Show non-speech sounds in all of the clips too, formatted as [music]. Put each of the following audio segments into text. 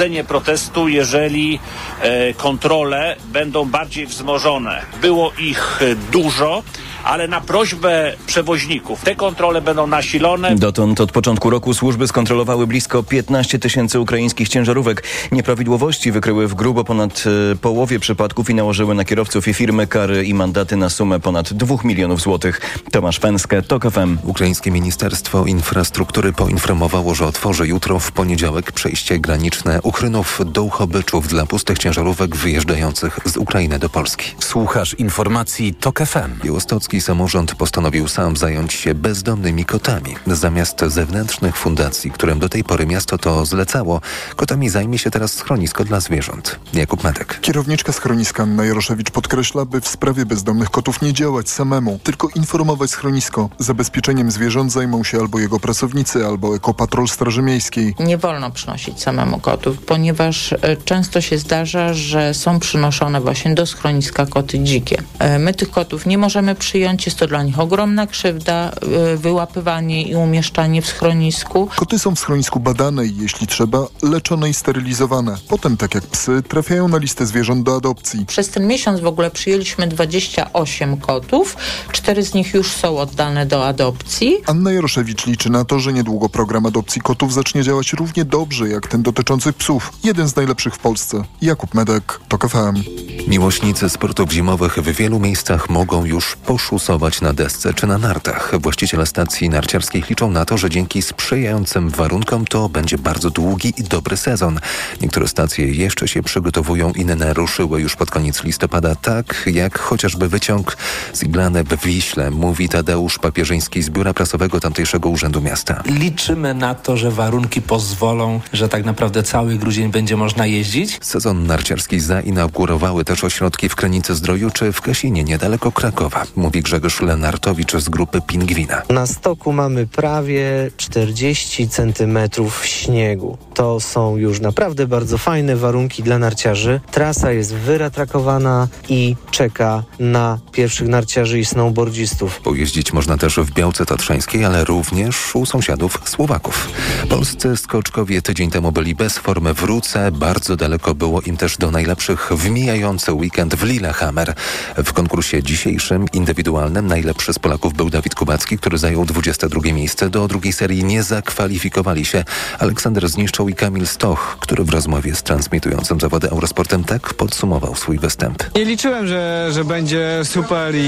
pobudzenie protestu, jeżeli e, kontrole będą bardziej wzmożone. Było ich e, dużo ale na prośbę przewoźników te kontrole będą nasilone. Dotąd od początku roku służby skontrolowały blisko 15 tysięcy ukraińskich ciężarówek. Nieprawidłowości wykryły w grubo ponad e, połowie przypadków i nałożyły na kierowców i firmy kary i mandaty na sumę ponad 2 milionów złotych. Tomasz Pęskę, TOK FM. Ukraińskie Ministerstwo Infrastruktury poinformowało, że otworzy jutro w poniedziałek przejście graniczne Uchrynów do Uchobyczów dla pustych ciężarówek wyjeżdżających z Ukrainy do Polski. Słuchasz informacji TOK FM. Białostocki samorząd postanowił sam zająć się bezdomnymi kotami. Zamiast zewnętrznych fundacji, którym do tej pory miasto to zlecało, kotami zajmie się teraz schronisko dla zwierząt. Jakub Medek. Kierowniczka schroniska Anna Jaroszewicz podkreśla, by w sprawie bezdomnych kotów nie działać samemu, tylko informować schronisko. Zabezpieczeniem zwierząt zajmą się albo jego pracownicy, albo ekopatrol Straży Miejskiej. Nie wolno przynosić samemu kotów, ponieważ e, często się zdarza, że są przynoszone właśnie do schroniska koty dzikie. E, my tych kotów nie możemy przyjąć, jest to dla nich ogromna krzywda, e, wyłapywanie i umieszczanie w schronisku. Koty są w schronisku badane i jeśli trzeba, leczone i sterylizowane. Potem, tak jak psy, trafiają na listę zwierząt do adopcji. Przez ten miesiąc w ogóle przyjęliśmy 28 kotów, cztery z nich już są oddane do adopcji. Anna Jaroszewicz liczy na to, że niedługo program adopcji kotów zacznie działać równie dobrze jak ten dotyczący psów. Jeden z najlepszych w Polsce. Jakub Medek, TOK FM. Miłośnicy sportów zimowych w wielu miejscach mogą już poszusować na desce czy na nartach. Właściciele stacji narciarskich liczą na to, że dzięki sprzyjającym warunkom to będzie bardzo długi i dobry sezon. Niektóre stacje jeszcze się przygotowują, inne ruszyły już pod koniec listopada, tak jak chociażby wyciąg z Iglany w Wiśle, mówi Tadeusz Papierzyński z biura prasowego tamtejszego Urzędu Miasta. Liczymy na to, że warunki pozwolą, że tak naprawdę cały grudzień będzie można jeździć. Sezon narciarski zainaugurowały też ośrodki w Krynicy Zdroju czy w Kasinie, niedaleko Krakowa, mówi Grzegorz Lenartowicz z grupy Pingwina. Na stoku mamy prawie 40 centymetrów śniegu. To są już naprawdę bardzo fajne warunki dla narciarzy. Trasa jest wyratrakowana i czeka na pierwszych narciarzy i snowboardzistów. Pojeździć można też w Białce Tatrzańskiej, ale również u sąsiadów Słowaków. Polscy skoczkowie tydzień temu byli bez formy w Ruce. Bardzo daleko było im też do najlepszych w mijający weekend w Lillehammer. W konkursie dzisiejszym, indywidualnym, najlepszy z Polaków był Dawid Kubacki, który zajął 22 miejsce. Do drugiej serii nie zakwalifikowali się Aleksander Zniszczą i Kamil Stoch, który w rozmowie z transmitującym zawody Eurosportem tak podsumował swój występ. Nie liczyłem, że, że będzie super i,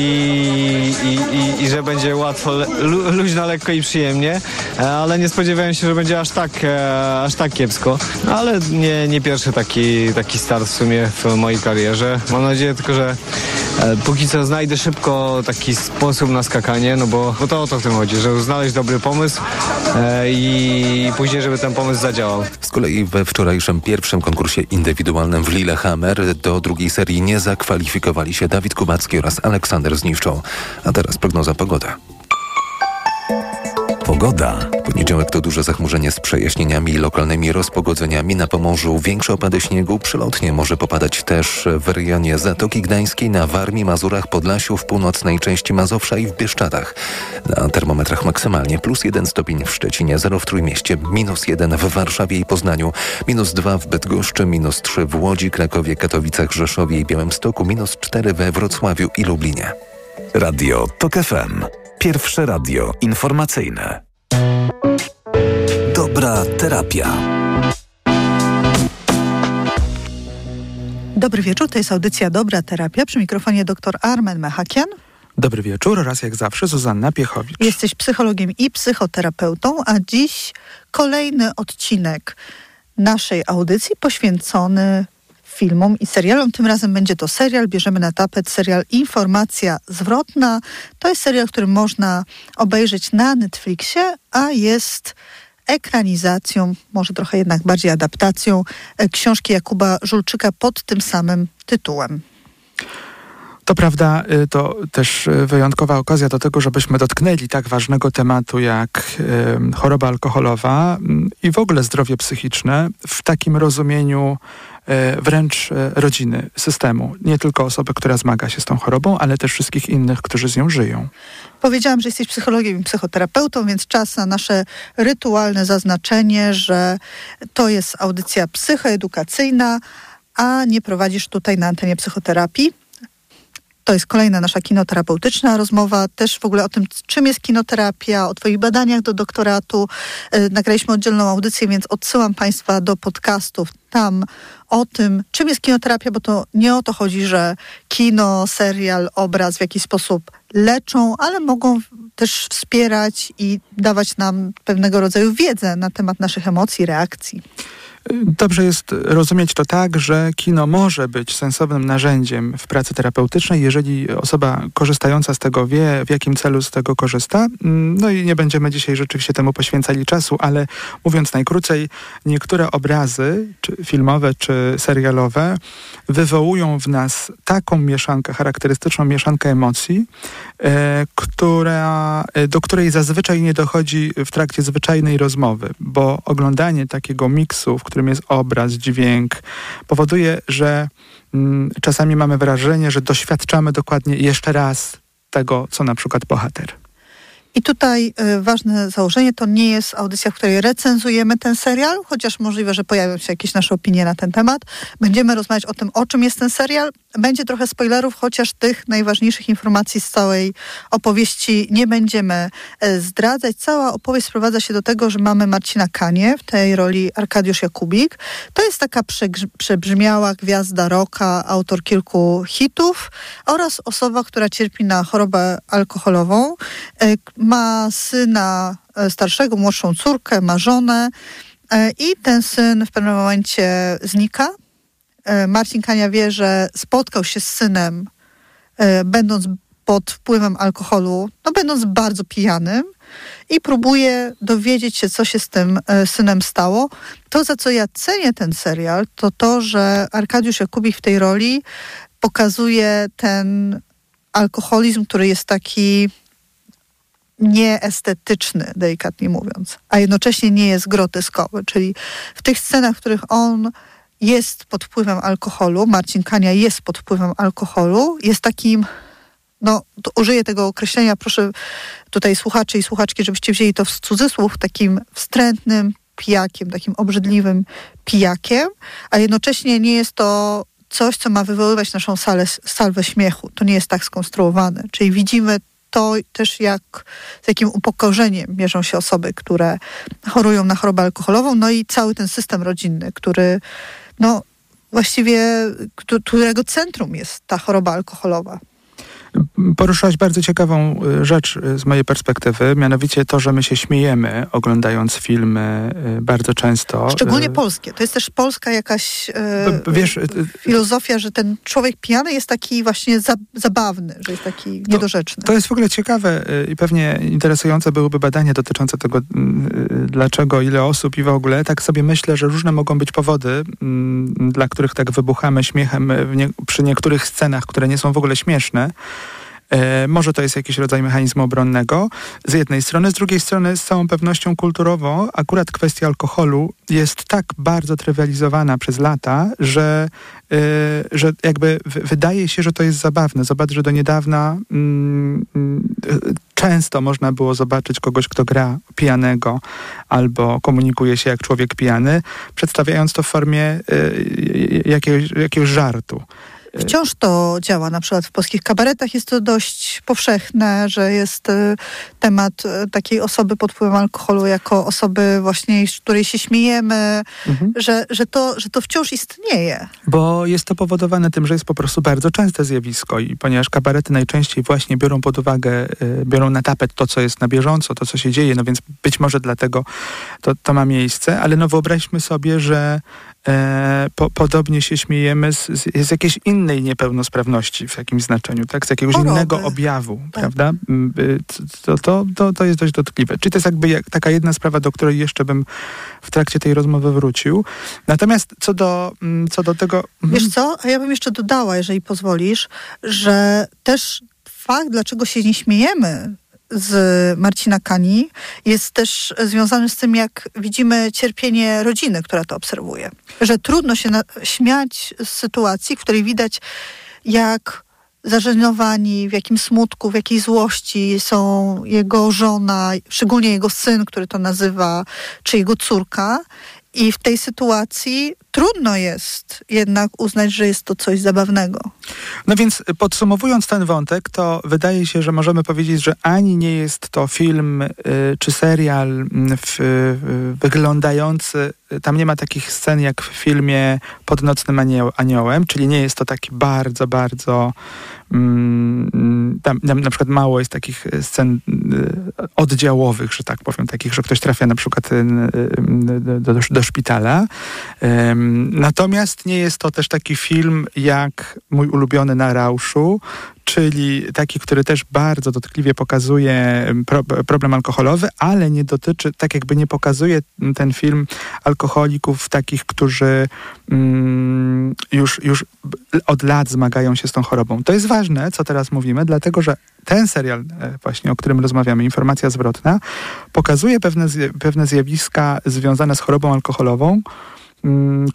i, i, i że będzie łatwo, lu, luźno, lekko i przyjemnie, ale nie spodziewałem się, że będzie aż tak, e, aż tak kiepsko. Ale nie, nie pierwszy taki, taki start w sumie w mojej karierze. Mam nadzieję tylko, że e, póki co znajdę szybko taki sposób na skakanie, no bo, bo to o to w tym chodzi, żeby znaleźć dobry pomysł i później, żeby ten pomysł zadziałał. Z kolei we wczorajszym pierwszym konkursie indywidualnym w Lillehammer do drugiej serii nie zakwalifikowali się Dawid Kubacki oraz Aleksander Zniszczą. A teraz prognoza pogoda. Pogoda. Poniedziałek to duże zachmurzenie z przejaśnieniami i lokalnymi rozpogodzeniami. Na Pomorzu większe opady śniegu. Przylotnie może popadać też w rejonie Zatoki Gdańskiej, na Warmii, Mazurach, Podlasiu, w północnej części Mazowsza i w Bieszczadach. Na termometrach maksymalnie plus 1 stopień w Szczecinie, 0 w Trójmieście, minus 1 w Warszawie i Poznaniu, minus 2 w Bydgoszczy, minus 3 w Łodzi, Krakowie, Katowicach, Rzeszowie i Białymstoku, minus 4 we Wrocławiu i Lublinie. Radio TOK FM. Pierwsze radio informacyjne. Dobra terapia. Dobry wieczór, to jest audycja Dobra Terapia. Przy mikrofonie dr Armen Mechakian. Dobry wieczór oraz jak zawsze Zuzanna Piechowicz. Jesteś psychologiem i psychoterapeutą, a dziś kolejny odcinek naszej audycji poświęcony filmom i serialom. Tym razem będzie to serial, bierzemy na tapet serial Informacja Zwrotna. To jest serial, który można obejrzeć na Netflixie, a jest ekranizacją, może trochę jednak bardziej adaptacją książki Jakuba Żulczyka pod tym samym tytułem. To prawda, y, to też y, wyjątkowa okazja do tego, żebyśmy dotknęli tak ważnego tematu jak choroba alkoholowa mm, i w ogóle zdrowie psychiczne w takim rozumieniu wręcz rodziny, systemu. Nie tylko osoby, która zmaga się z tą chorobą, ale też wszystkich innych, którzy z nią żyją. Powiedziałam, że jesteś psychologiem i psychoterapeutą, więc czas na nasze rytualne zaznaczenie, że to jest audycja psychoedukacyjna, a nie prowadzisz tutaj na antenie psychoterapii. To jest kolejna nasza kinoterapeutyczna rozmowa, też w ogóle o tym, czym jest kinoterapia, o Twoich badaniach do doktoratu. E, nagraliśmy oddzielną audycję, więc odsyłam Państwa do podcastów tam o tym, czym jest kinoterapia, bo to nie o to chodzi, że kino, serial, obraz w jakiś sposób leczą, ale mogą też wspierać i dawać nam pewnego rodzaju wiedzę na temat naszych emocji, reakcji. Dobrze jest rozumieć to tak, że kino może być sensownym narzędziem w pracy terapeutycznej, jeżeli osoba korzystająca z tego wie, w jakim celu z tego korzysta. No i nie będziemy dzisiaj rzeczywiście temu poświęcali czasu, ale mówiąc najkrócej, niektóre obrazy, czy filmowe, czy serialowe, wywołują w nas taką mieszankę, charakterystyczną mieszankę emocji, e, która, e, do której zazwyczaj nie dochodzi w trakcie zwyczajnej rozmowy, bo oglądanie takiego miksu, w którym jest obraz, dźwięk, powoduje, że mm, czasami mamy wrażenie, że doświadczamy dokładnie jeszcze raz tego, co na przykład bohater. I tutaj y, ważne założenie, to nie jest audycja, w której recenzujemy ten serial, chociaż możliwe, że pojawią się jakieś nasze opinie na ten temat. Będziemy rozmawiać o tym, o czym jest ten serial. Będzie trochę spoilerów, chociaż tych najważniejszych informacji z całej opowieści nie będziemy e, zdradzać. Cała opowieść sprowadza się do tego, że mamy Marcina Kanie w tej roli Arkadiusz Jakubik. To jest taka przebrzmiała gwiazda roka, autor kilku hitów oraz osoba, która cierpi na chorobę alkoholową e, ma syna e, starszego, młodszą córkę, ma żonę i ten syn w pewnym momencie znika. E, Marcin Kania wie, że spotkał się z synem, będąc pod wpływem alkoholu, no będąc bardzo pijanym i próbuje dowiedzieć się, co się z tym synem stało. To, za co ja cenię ten serial, to to, że Arkadiusz Jakubik w tej roli pokazuje ten alkoholizm, który jest taki nieestetyczny, delikatnie mówiąc, a jednocześnie nie jest groteskowy. Czyli w tych scenach, w których on jest pod wpływem alkoholu, Marcin Kania jest pod wpływem alkoholu, jest takim, no użyję tego określenia, proszę tutaj słuchaczy i słuchaczki, żebyście wzięli to w cudzysłów, takim wstrętnym pijakiem, takim obrzydliwym pijakiem, a jednocześnie nie jest to coś, co ma wywoływać naszą salę, salwę śmiechu. To nie jest tak skonstruowane. Czyli widzimy to też jak, z jakim upokorzeniem mierzą się osoby, które chorują na chorobę alkoholową, no i cały ten system rodzinny, który no właściwie, którego centrum jest ta choroba alkoholowa. Poruszałaś bardzo ciekawą y, rzecz y, z mojej perspektywy, mianowicie to, że my się śmiejemy oglądając filmy y, bardzo często. Szczególnie polskie. To jest też polska jakaś e, Wiesz, filozofia, że ten człowiek pijany jest taki właśnie za, zabawny, że jest taki to, niedorzeczny. To jest w ogóle ciekawe i pewnie interesujące byłyby badania dotyczące tego, dlaczego, ile osób i w ogóle. Tak sobie myślę, że różne mogą być powody, dla których tak wybuchamy śmiechem nie, przy niektórych scenach, które nie są w ogóle śmieszne. E, może to jest jakiś rodzaj mechanizmu obronnego z jednej strony, z drugiej strony z całą pewnością kulturowo akurat kwestia alkoholu jest tak bardzo trywializowana przez lata, że, e, że jakby wydaje się, że to jest zabawne. Zobacz, że do niedawna mm, mm, często można było zobaczyć kogoś, kto gra pijanego albo komunikuje się jak człowiek pijany, przedstawiając to w formie e, jakiegoś, jakiegoś żartu. Wciąż to działa, na przykład w polskich kabaretach jest to dość powszechne, że jest y, temat y, takiej osoby pod wpływem alkoholu jako osoby właśnie, z której się śmiejemy, mhm. że, że, to, że to wciąż istnieje. Bo jest to powodowane tym, że jest po prostu bardzo częste zjawisko i ponieważ kabarety najczęściej właśnie biorą pod uwagę, y, biorą na tapet to, co jest na bieżąco, to, co się dzieje, no więc być może dlatego to, to ma miejsce, ale no wyobraźmy sobie, że e, po, podobnie się śmiejemy z, z, z, jakiejś innej niepełnosprawności w jakimś znaczeniu, tak? Z jakiegoś Choroby. innego objawu, Tak. prawda? Mm, y, To, to, to, to jest dość dotkliwe. Czyli to jest jakby jak, taka jedna sprawa, do której jeszcze bym w trakcie tej rozmowy wrócił. Natomiast co do, mm, co do tego... Wiesz co, a ja bym jeszcze dodała, jeżeli pozwolisz, że też fakt, dlaczego się nie śmiejemy z Marcina Kani, jest też związany z tym, jak widzimy cierpienie rodziny, która to obserwuje. Że trudno się śmiać z sytuacji, w której widać, jak zażenowani, w jakim smutku, w jakiej złości są jego żona, szczególnie jego syn, który to nazywa, czy jego córka. I w tej sytuacji trudno jest jednak uznać, że jest to coś zabawnego. No więc podsumowując ten wątek, to wydaje się, że możemy powiedzieć, że ani nie jest to film y, czy serial w, y, wyglądający, tam nie ma takich scen jak w filmie Pod nocnym anioł, aniołem, czyli nie jest to taki bardzo, bardzo mm, tam, tam na przykład mało jest takich scen y, oddziałowych, że tak powiem, takich, że ktoś trafia na przykład y, do, do, do szpitala. Natomiast nie jest to też taki film jak mój ulubiony na Rauszu, czyli taki, który też bardzo dotkliwie pokazuje pro, problem alkoholowy, ale nie dotyczy, tak jakby nie pokazuje ten film alkoholików takich, którzy mm, już, już od lat zmagają się z tą chorobą. To jest ważne, co teraz mówimy, dlatego że ten serial e, właśnie, o którym rozmawiamy, Informacja zwrotna, pokazuje pewne, pewne zjawiska związane z chorobą alkoholową,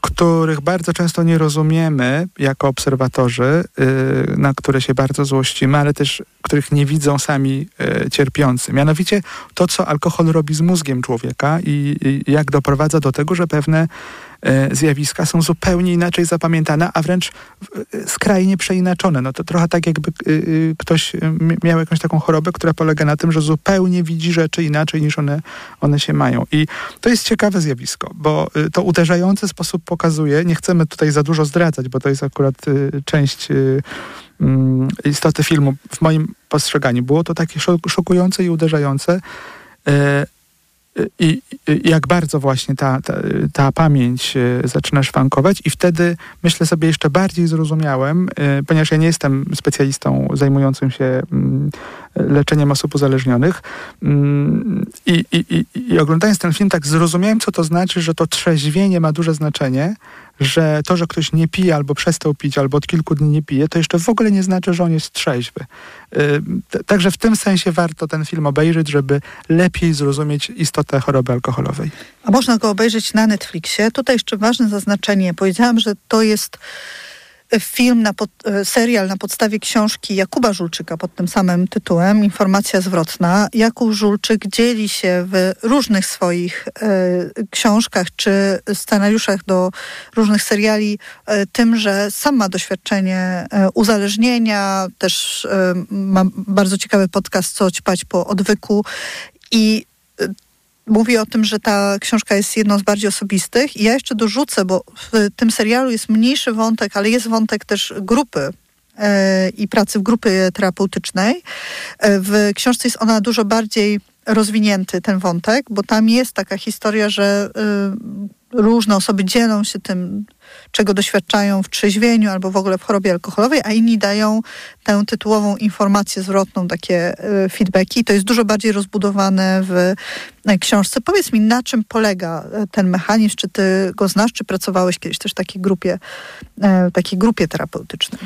których bardzo często nie rozumiemy jako obserwatorzy, y, na które się bardzo złościmy, ale też których nie widzą sami y, cierpiący. Mianowicie to, co alkohol robi z mózgiem człowieka i, jak doprowadza do tego, że pewne zjawiska są zupełnie inaczej zapamiętane, a wręcz y, skrajnie przeinaczone. No to trochę tak, jakby y, ktoś mi- miał jakąś taką chorobę, która polega na tym, że zupełnie widzi rzeczy inaczej niż one, one się mają. I to jest ciekawe zjawisko, bo to uderzający sposób pokazuje, nie chcemy tutaj za dużo zdradzać, bo to jest akurat część mm, istoty filmu w moim postrzeganiu. Było to takie szok- szokujące i uderzające. I, I jak bardzo właśnie ta, ta, ta pamięć e, zaczyna szwankować, i wtedy myślę sobie jeszcze bardziej zrozumiałem, e, ponieważ ja nie jestem specjalistą zajmującym się mm, leczeniem osób uzależnionych. Mm, I, i, i, I oglądając ten film, tak zrozumiałem, co to znaczy, że to trzeźwienie ma duże znaczenie, że to, że ktoś nie pije albo przestał pić, albo od kilku dni nie pije, to jeszcze w ogóle nie znaczy, że on jest trzeźwy. Y, Także w tym sensie warto ten film obejrzeć, żeby lepiej zrozumieć istotę choroby alkoholowej. A można go obejrzeć na Netflixie. Tutaj jeszcze ważne zaznaczenie. Powiedziałam, że to jest film, na pod, e, serial na podstawie książki Jakuba Żulczyka pod tym samym tytułem, Informacja zwrotna. Jakub Żulczyk dzieli się w różnych swoich e, książkach czy scenariuszach do różnych seriali e, tym, że sam ma doświadczenie e, uzależnienia, też e, ma bardzo ciekawy podcast Co ćpać po odwyku i e, mówi o tym, że ta książka jest jedną z bardziej osobistych. I ja jeszcze dorzucę, bo w tym serialu jest mniejszy wątek, ale jest wątek też grupy e, i pracy w grupie terapeutycznej. E, w książce jest ona dużo bardziej rozwinięty, ten wątek, bo tam jest taka historia, że e, różne osoby dzielą się tym, czego doświadczają w trzeźwieniu albo w ogóle w chorobie alkoholowej, a inni dają tę tytułową informację zwrotną, takie feedbacki. To jest dużo bardziej rozbudowane w książce. Powiedz mi, na czym polega e, ten mechanizm? Czy ty go znasz, czy pracowałeś kiedyś też w takiej grupie, e, takiej grupie terapeutycznej?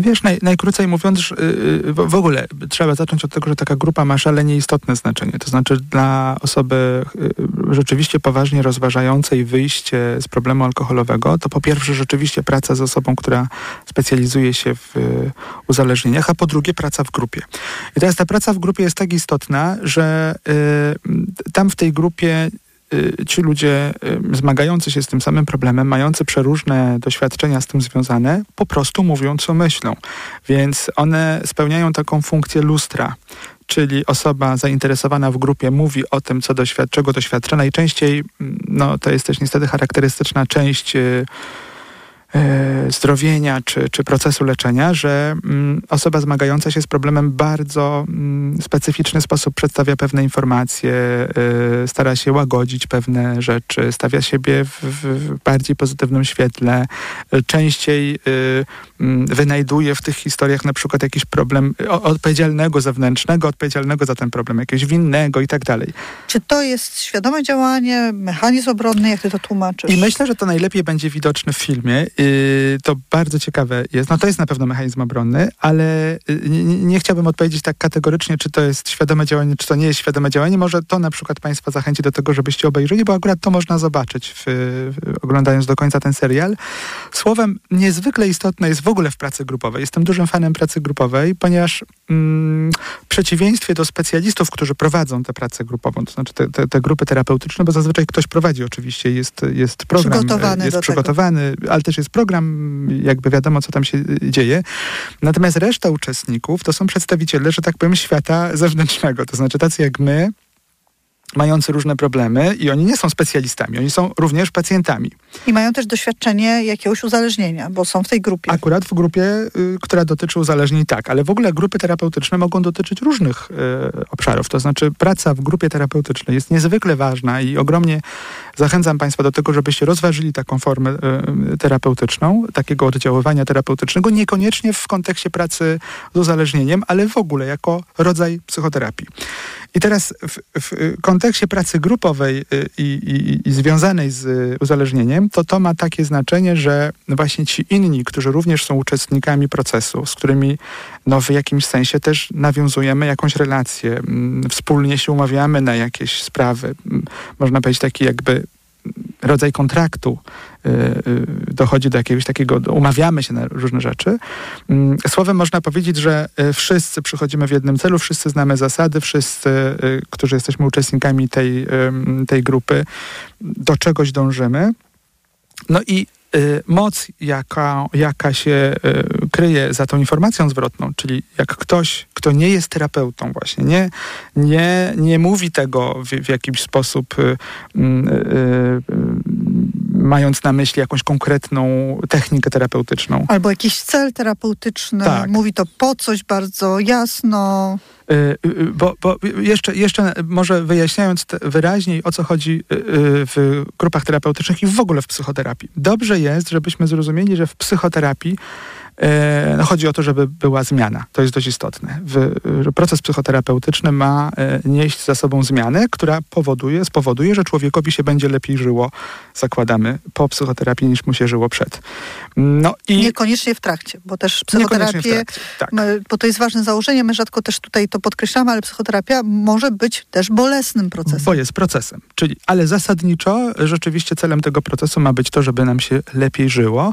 Wiesz, naj, najkrócej mówiąc, że, yy, w w ogóle trzeba zacząć od tego, że taka grupa ma szalenie istotne znaczenie. To znaczy dla osoby yy, rzeczywiście poważnie rozważającej wyjście z problemu alkoholowego, to po pierwsze rzeczywiście praca z osobą, która specjalizuje się w uzależnieniach, a po drugie praca w grupie. I teraz ta praca w grupie jest tak istotna, że yy, tam w tej grupie y, ci ludzie y, zmagający się z tym samym problemem, mający przeróżne doświadczenia z tym związane, po prostu mówią, co myślą. Więc one spełniają taką funkcję lustra. Czyli osoba zainteresowana w grupie mówi o tym, co doświad czego doświadcza. Najczęściej, mm, no to jest też niestety charakterystyczna część y, e, zdrowienia czy, czy procesu leczenia, że mm, osoba zmagająca się z problemem bardzo mm, specyficzny sposób przedstawia pewne informacje, y, stara się łagodzić pewne rzeczy, stawia siebie w, bardziej pozytywnym świetle, częściej y, mm, wynajduje w tych historiach na przykład jakiś problem odpowiedzialnego zewnętrznego, odpowiedzialnego za ten problem, jakiegoś winnego i tak dalej. Czy to jest świadome działanie, mechanizm obronny, jak ty to tłumaczysz? I myślę, że to najlepiej będzie widoczne w filmie. To bardzo ciekawe jest. No to jest na pewno mechanizm obronny, ale nie, nie chciałbym odpowiedzieć tak kategorycznie, czy to jest świadome działanie, czy to nie jest świadome działanie. Może to na przykład Państwa zachęci do tego, żebyście obejrzeli, bo akurat to można zobaczyć, w, oglądając do końca ten serial. Słowem, niezwykle istotne jest w ogóle w pracy grupowej. Jestem dużym fanem pracy grupowej, ponieważ w przeciwieństwie do specjalistów, którzy prowadzą tę pracę grupową, to znaczy te, te, te grupy terapeutyczne, bo zazwyczaj ktoś prowadzi oczywiście, jest, jest program, przygotowany jest przygotowany, tego. ale też jest program, jakby wiadomo, co tam się dzieje. Natomiast reszta uczestników to są przedstawiciele, że tak powiem, świata zewnętrznego, to znaczy tacy jak my, mający różne problemy i oni nie są specjalistami, oni są również pacjentami. I mają też doświadczenie jakiegoś uzależnienia, bo są w tej grupie. Akurat w grupie, y, która dotyczy uzależnień, tak, ale w ogóle grupy terapeutyczne mogą dotyczyć różnych y, obszarów. To znaczy praca w grupie terapeutycznej jest niezwykle ważna i ogromnie zachęcam Państwa do tego, żebyście rozważyli taką formę y, terapeutyczną, takiego oddziaływania terapeutycznego, niekoniecznie w kontekście pracy z uzależnieniem, ale w ogóle jako rodzaj psychoterapii. I teraz w, w kontekście pracy grupowej y, i, i, i, związanej z uzależnieniem, to to ma takie znaczenie, że właśnie ci inni, którzy również są uczestnikami procesu, z którymi no, w jakimś sensie też nawiązujemy jakąś relację, mm, wspólnie się umawiamy na jakieś sprawy, mm, można powiedzieć taki jakby rodzaj kontraktu y, y, dochodzi do jakiegoś takiego, umawiamy się na różne rzeczy. Mm, słowem można powiedzieć, że y, wszyscy przychodzimy w jednym celu, wszyscy znamy zasady, wszyscy, którzy jesteśmy uczestnikami tej, tej grupy, do czegoś dążymy. No i moc, jaka, jaka się kryje za tą informacją zwrotną, czyli jak ktoś, kto nie jest terapeutą właśnie, nie, nie, nie mówi tego w, w jakiś sposób y, mając na myśli jakąś konkretną technikę terapeutyczną. Albo jakiś cel terapeutyczny, tak. mówi to po coś bardzo jasno. Bo, bo, jeszcze, jeszcze może wyjaśniając wyraźniej, o co chodzi w grupach terapeutycznych i w ogóle w psychoterapii. Dobrze jest, żebyśmy zrozumieli, że w psychoterapii no chodzi o to, żeby była zmiana. To jest dość istotne. proces psychoterapeutyczny ma e, nieść za sobą zmianę, która powoduje, spowoduje, że człowiekowi się będzie lepiej żyło, zakładamy, po psychoterapii niż mu się żyło przed. No i Niekoniecznie w trakcie, bo też psychoterapię, tak. bo to jest ważne założenie, my rzadko też tutaj to podkreślamy, ale psychoterapia może być też bolesnym procesem. Bo jest procesem, czyli, ale zasadniczo rzeczywiście celem tego procesu ma być to, żeby nam się lepiej żyło.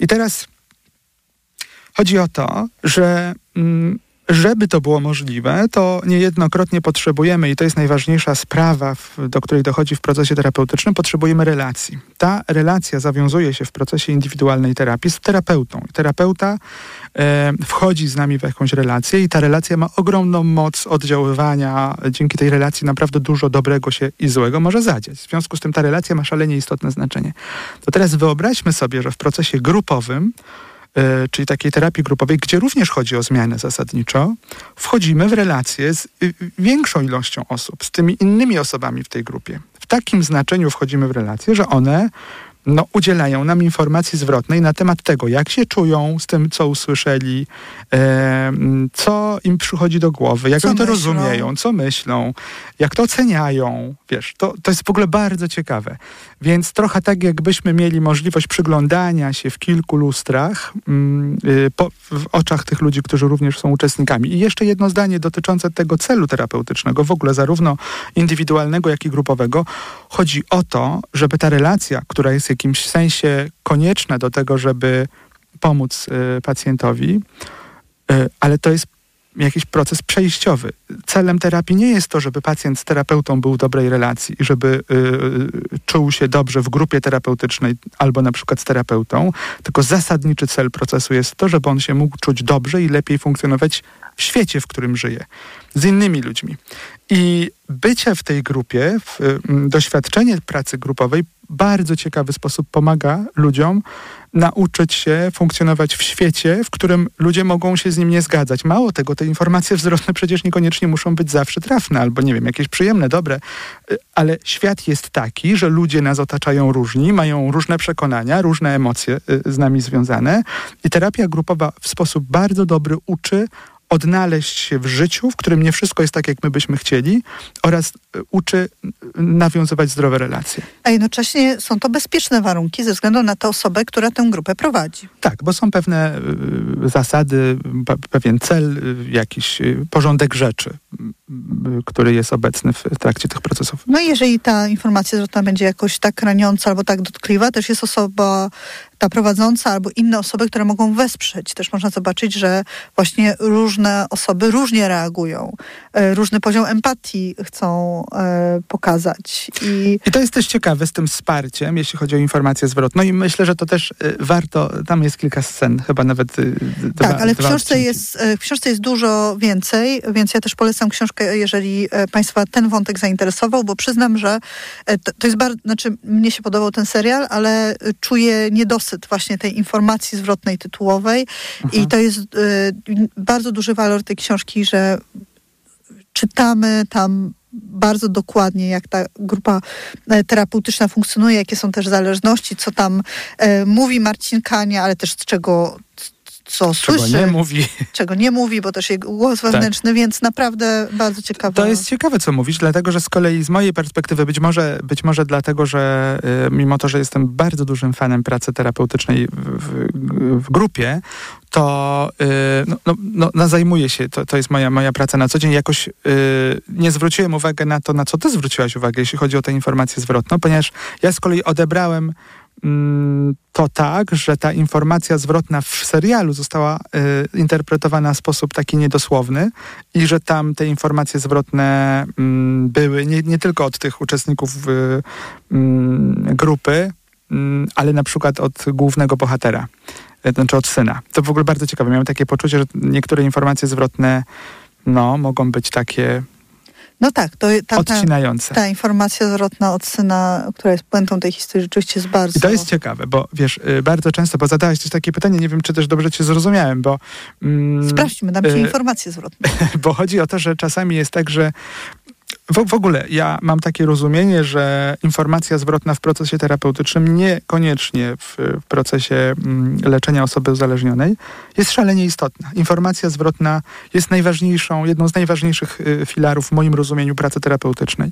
I teraz Chodzi o to, że mm, żeby to było możliwe, to niejednokrotnie potrzebujemy, i to jest najważniejsza sprawa, do której dochodzi w procesie terapeutycznym, potrzebujemy relacji. Ta relacja zawiązuje się w procesie indywidualnej terapii z terapeutą. Terapeuta e, wchodzi z nami w jakąś relację i ta relacja ma ogromną moc oddziaływania. Dzięki tej relacji naprawdę dużo dobrego się i złego może zadziać. W związku z tym ta relacja ma szalenie istotne znaczenie. To teraz wyobraźmy sobie, że w procesie grupowym czyli takiej terapii grupowej, gdzie również chodzi o zmianę zasadniczo, wchodzimy w relacje z y, większą ilością osób, z tymi innymi osobami w tej grupie. W takim znaczeniu wchodzimy w relacje, że one no, udzielają nam informacji zwrotnej na temat tego, jak się czują z tym, co usłyszeli, e, co im przychodzi do głowy, jak co oni to myślą. rozumieją, co myślą, jak to oceniają. Wiesz, to, to jest w ogóle bardzo ciekawe. Więc trochę tak, jakbyśmy mieli możliwość przyglądania się w kilku lustrach mm, y, po, w oczach tych ludzi, którzy również są uczestnikami. I jeszcze jedno zdanie dotyczące tego celu terapeutycznego, w ogóle zarówno indywidualnego, jak i grupowego. Chodzi o to, żeby ta relacja, która jest w jakimś sensie konieczna do tego, żeby pomóc y, pacjentowi, y, ale to jest jakiś proces przejściowy. Celem terapii nie jest to, żeby pacjent z terapeutą był w dobrej relacji i żeby y, czuł się dobrze w grupie terapeutycznej albo na przykład z terapeutą, tylko zasadniczy cel procesu jest to, żeby on się mógł czuć dobrze i lepiej funkcjonować w świecie, w którym żyje, z innymi ludźmi. I bycie w tej grupie, w, doświadczenie pracy grupowej bardzo ciekawy sposób pomaga ludziom nauczyć się funkcjonować w świecie, w którym ludzie mogą się z nim nie zgadzać. Mało tego, te informacje zwrotne przecież niekoniecznie muszą być zawsze trafne albo, nie wiem, jakieś przyjemne, dobre, y, ale świat jest taki, że ludzie nas otaczają różni, mają różne przekonania, różne emocje y, z nami związane i terapia grupowa w sposób bardzo dobry uczy odnaleźć się w życiu, w którym nie wszystko jest tak, jak my byśmy chcieli oraz y, uczy nawiązywać zdrowe relacje. A jednocześnie są to bezpieczne warunki ze względu na tę osobę, która tę grupę prowadzi. Tak, bo są pewne y, zasady, pewien cel, y, jakiś porządek rzeczy, który jest obecny w trakcie tych procesów. No i jeżeli ta informacja zwrotna będzie jakoś tak raniąca albo tak dotkliwa, też jest osoba ta prowadząca albo inne osoby, które mogą wesprzeć. Też można zobaczyć, że właśnie różne osoby różnie reagują, e, różny poziom empatii chcą e, pokazać. I, I to jest też ciekawe z tym wsparciem, jeśli chodzi o informację zwrotną i myślę, że to też e, warto, tam jest kilka scen, chyba nawet dwa, Tak, ale w książce, jest, w książce jest dużo więcej, więc ja też polecam książkę, jeżeli Państwa ten wątek zainteresował, bo przyznam, że to, to jest bardzo, znaczy mnie się podobał ten serial, ale czuję niedosyt właśnie tej informacji zwrotnej tytułowej. I to jest bardzo duży walor tej książki, że czytamy tam bardzo dokładnie, jak ta grupa e, terapeutyczna funkcjonuje, jakie są też zależności, co tam e, mówi Marcin Kania, ale też z czego co czego słyszy. nie mówi. Czego nie mówi, bo też jego głos tak. wewnętrzny, tak. więc naprawdę bardzo ciekawe. To jest ciekawe, co mówisz, dlatego, że z kolei z mojej perspektywy, być może, być może dlatego, że y, mimo to, że jestem bardzo dużym fanem pracy terapeutycznej w, w, grupie, to y, no, no, no, no, zajmuję się, to, to jest moja, moja praca na co dzień. Jakoś y, nie zwróciłem uwagi na to, na co ty zwróciłaś uwagę, jeśli chodzi o tę informację zwrotną, ponieważ ja z kolei odebrałem to tak, że ta informacja zwrotna w serialu została y, interpretowana w sposób taki niedosłowny i że tam te informacje zwrotne y, były nie, nie, tylko od tych uczestników y, grupy, mm, ale na przykład od głównego bohatera, y, znaczy od syna. To w ogóle bardzo ciekawe. Miałem takie poczucie, że niektóre informacje zwrotne no, mogą być takie no tak, to ta, odcinające. Ta, informacja zwrotna od syna, która jest puentą tej historii, rzeczywiście jest bardzo... I to jest ciekawe, bo wiesz, y, bardzo często, bo zadałeś też takie pytanie, nie wiem, czy też dobrze cię zrozumiałem, bo... Mm, Sprawdźmy, dam ci y informację zwrotną. [laughs] Bo chodzi o to, że czasami jest tak, że w, w, ogóle ja mam takie rozumienie, że informacja zwrotna w procesie terapeutycznym, niekoniecznie w, w procesie mm, leczenia osoby uzależnionej, jest szalenie istotna. Informacja zwrotna jest najważniejszą, jedną z najważniejszych y, filarów w moim rozumieniu pracy terapeutycznej.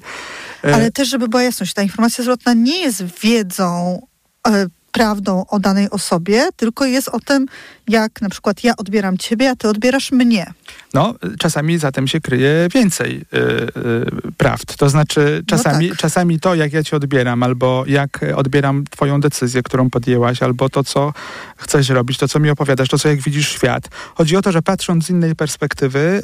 E, Ale też, żeby była jasność, ta informacja zwrotna nie jest wiedzą y, prawdą o danej osobie, tylko jest o tym, jak na przykład ja odbieram ciebie, a ty odbierasz mnie. No, czasami za tym się kryje więcej yy, yy, prawd. To znaczy, czasami, no tak. czasami to, jak ja cię odbieram, albo jak odbieram twoją decyzję, którą podjęłaś, albo to, co chcesz robić, to, co mi opowiadasz, to, co jak widzisz świat. Chodzi o to, że patrząc z innej perspektywy,